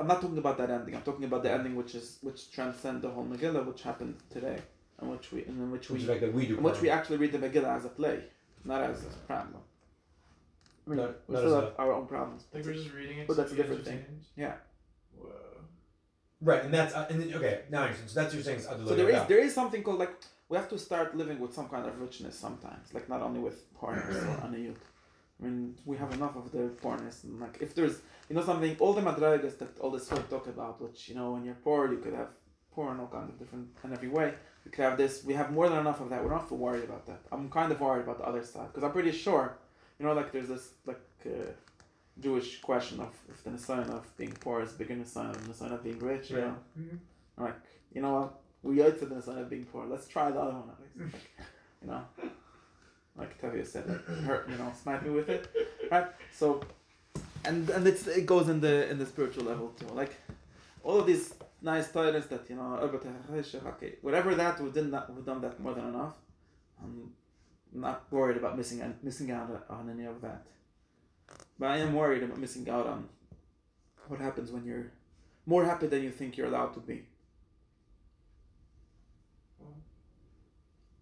I'm not talking about that ending. I'm talking about the ending which is which transcend the whole Megillah, which happened today, and which we and in which Which we like that we do. in which we actually read the Megillah as a play, not as a problem. I mean, Not- we not still as have our own problems. Like we're just reading it. But that's a different thing. Yeah. Right, and that's uh, and then, okay. Now I understand. So that's what you're saying. So there is there is something called like we have to start living with some kind of richness sometimes, like not only with porness or anayut. I mean, we have enough of the porness and like if there's you know something all the madragas that all the folk talk about, which you know when you're poor you could have porn all kinds of different in every way. We could have this. We have more than enough of that. We don't too worried about that. I'm kind of worried about the other side because I'm pretty sure, you know, like there's this like uh, Jewish question of if the sign of being poor is bigger than the sign of the sign of being rich. You Right. know. Mhm. Like, you know what? We owe to the sign of being poor. Let's try the other one at least. Like, you know, like Tevye said, like, hurt, you know, smack me with it, right? So, and and it's it goes in the in the spiritual level too. Like, all of these nice titles that you know, okay, whatever that we did not we've done that more than enough. I'm not worried about missing and missing out on any of that, but I am worried about missing out on what happens when you're more happy than you think you're allowed to be.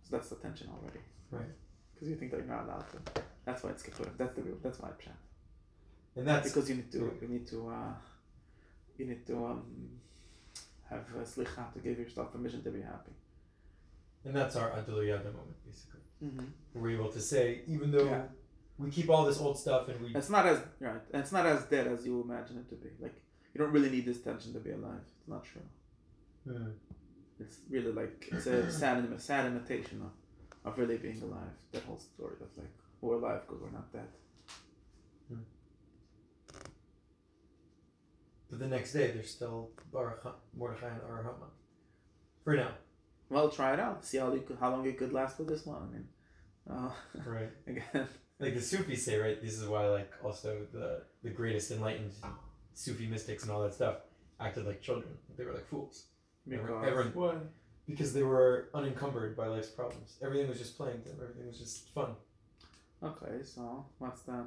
So that's the tension already. Right. Because you think that you're not allowed to. That's why it's kippur. That's the real. That's my plan. and that's Because you need to. You need to. Uh, you need to um, have uh, slicha to give yourself permission to be happy. and that's our Adulu Yada moment, basically. Mm-hmm. We're able to say, even though Yeah. We keep all this old stuff and we It's not as right. It's not as dead as you imagine it to be. Like you don't really need this tension to be alive. It's not true. Hmm. It's really like it's a sad, a sad imitation of, of really being alive. That whole story of like we're alive because we're not dead. But the next day, there's still Baruch Ha- Mordechai and Ar Haman. For now. Well, try it out. See how you could, how long it could last with this one. I mean, uh, Right. again, Like the Sufis say, right? This is why, like, also the the greatest enlightened Sufi mystics and all that stuff acted like children. They were like fools. because Everyone, Why? because they were unencumbered by life's problems. Everything was just playing to them. Everything was just fun. okay, so what's that?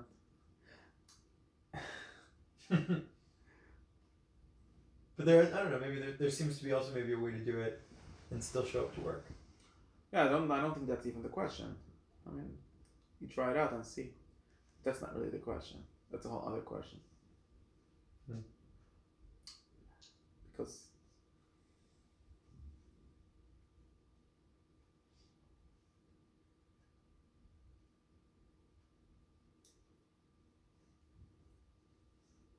but there, I don't know. Maybe there, there seems to be also maybe a way to do it and still show up to work. Yeah, I don't. I don't think that's even the question. I mean, you try it out and see. That's not really the question. That's a whole other question. Hmm. Because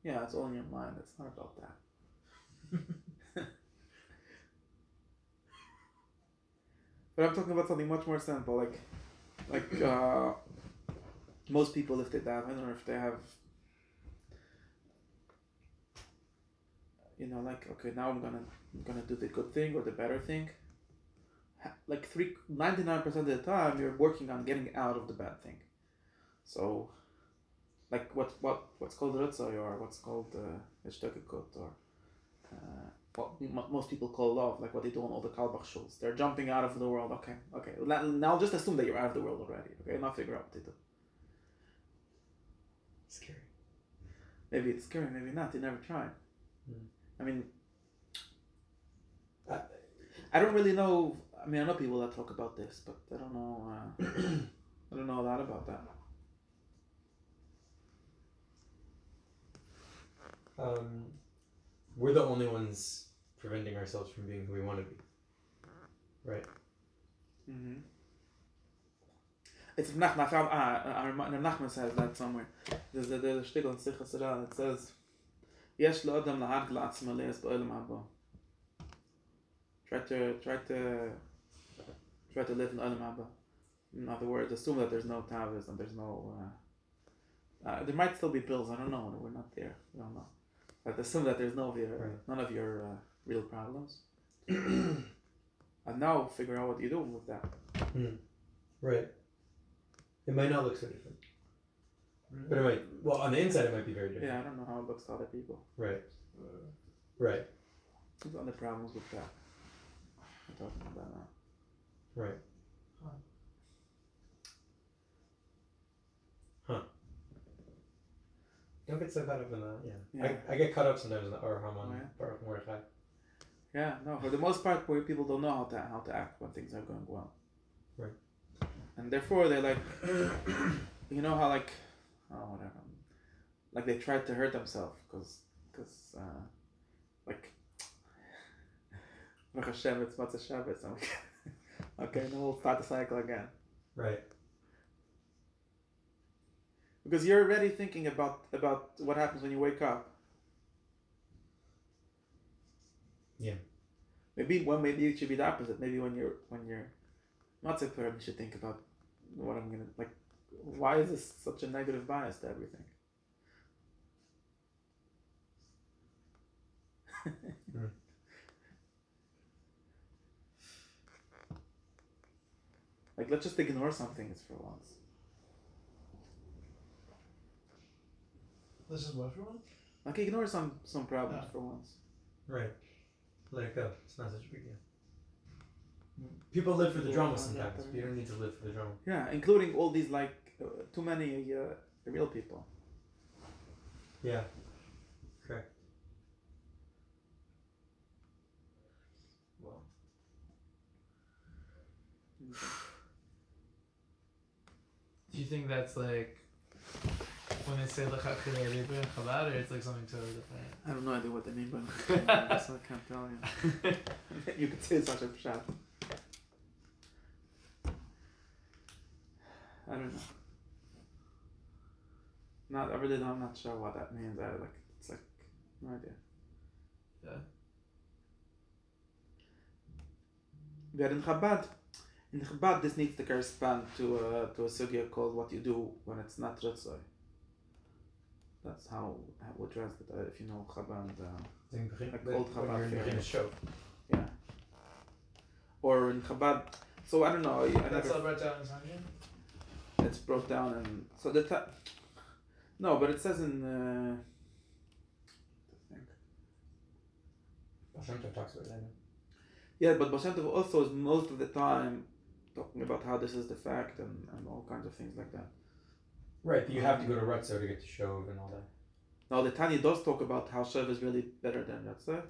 Yeah, it's all in your mind. It's not about that. But I'm talking about something much more simple, like, like uh, most people if they don't know if they have you know, like okay, now I'm gonna I'm gonna do the good thing or the better thing. Like three ninety nine percent of the time, you're working on getting out of the bad thing. So, like what what what's called ritzoy or what's called uh, ishtekekut or uh, what most people call love, like what they do on all the kalbach shuls. They're jumping out of the world. Okay, okay. Now now just assume that you're out of the world already. Okay, now figure out what they do. Scary. Maybe it's scary, maybe not. You never tried. Hmm. I mean, Uh, I don't really know. I mean, I know people that talk about this, but I don't know. Uh, I don't know a lot about that. Um, we're the only ones preventing ourselves from being who we want to be. Right. Mm-hmm. It's Nachman. I found. Ah, uh, Nachman says that somewhere. There's a there's a shtickle in Sichas Ra that says, "Yesh lo adam lahad glatz maleis ba'olam haba." Try to try to try to live in olam haba. In other words, assume that there's no tavis and there's no. Uh, uh, there might still be bills. I don't know. We're not there. We don't know. But assume that there's no of your Right. none of your uh, real problems. and now figure out what you do with that. Right. It might not look so different, but it might. Well, on the inside, it might be very different. Yeah, I don't know how it looks to other people. Right. Uh, right. There's other problems with that. I'm talking about now. Right. Huh. Huh. Don't get so caught up in that. Yeah. Yeah. I, I get caught up sometimes in the Or Haman, Oh, yeah? Mordechai. Yeah, no, for the most part, where people don't know how to how to act when things are going well. Right. And therefore, they're like, you know how like, oh whatever, like they tried to hurt themselves because because uh, like. Baruch Hashem, it's Motzei Shabbos. Okay, now we'll start the cycle again. Right. Because you're already thinking about about what happens when you wake up. Yeah. Maybe well, maybe it should be the opposite. Maybe when you're when you're not so clear, you should think about what I'm gonna like. Why is this such a negative bias to everything? Like let's just ignore some things for once. This is what for one? Like ignore some some problems Yeah. for once. Right. Let it go. It's not such a big deal. People live for the drama sometimes. but You don't need to live for the drama. Yeah, including all these like uh, too many uh, real people. Yeah. Correct. Well. Do you think that's like when they say l'chachilei ribu in Chabad, or it's like something totally different? I have no idea what they mean by that, so I can't tell you. you could say such a shot. I don't know. Not, I really don't, I'm not sure what that means. I like, it's like, no idea. Yeah. But in Chabad, in Chabad, this needs to correspond to a, to a sugya called what you do when it's not Ritzoy. That's how, how we translate it, if you know Chabad. Uh, In Like old Chabad you're in fair. begin a show. Yeah. Or in Chabad. So I don't know. I That's never, it's brought down and so the ta- no, but it says in. Uh, I think. Hashem talks about that. Yeah, but Baal also is most of the time talking about how this is the fact and, and all kinds of things like that. Right, you have to go to Rutzo to get to Shov and all that. Now the Tanya does talk about how Shev is really better than Yatzeh.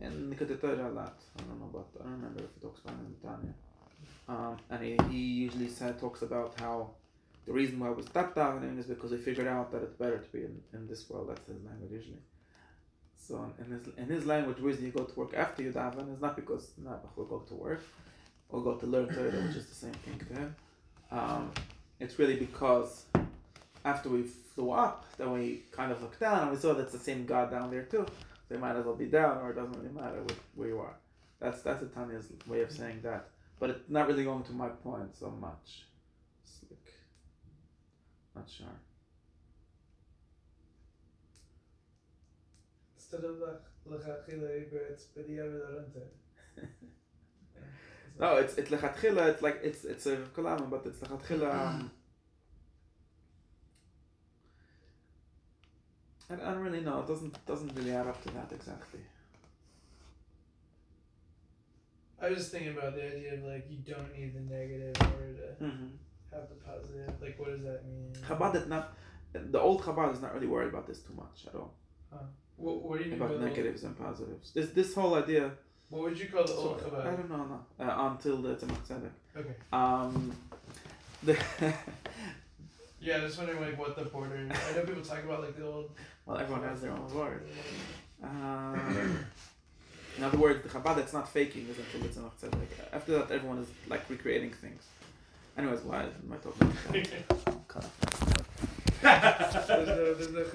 And Likkutei Torah a lot. I don't know about I don't remember if he talks about it in the Tanya. Um, and he, he usually said talks about how the reason why was that davening is because he figured out that it's better to be in, in this world. That's his language usually. So in his in his language, reason you go to work after you daven is not because nah, we'll go to work or go to learn Torah, which is the same thing to him. Um, it's really because after we flew up, then we kind of looked down and we saw that's the same God down there too. So you might as well be down, or it doesn't really matter where, where you are. That's that's the Tanya's way of saying that, but it's not really going to my point so much. It's like, not sure. Still instead of lach it's. No, it's it's lechatchila. It's like it's it's a kolama, but it's lechatchila. Um, I don't really know. It doesn't doesn't really add up to that exactly. I was just thinking about the idea of like you don't need the negative in order to Mm-hmm. have the positive. Like, what does that mean? Chabad is not. The old Chabad is not really worried about this too much at all. What, what do you mean About old- negatives and positives. This this whole idea. What would you call the So, old I don't know. No. Uh, until the Tzemach Tzedek. Okay. Um, the Yeah, I was wondering like what the border. I know people talk about like the old. well, everyone has their own word. Um, in other words, the Chabad that's not faking is until the Tzemach Tzedek. After that, everyone is like recreating things. Anyways, why am I talking about that?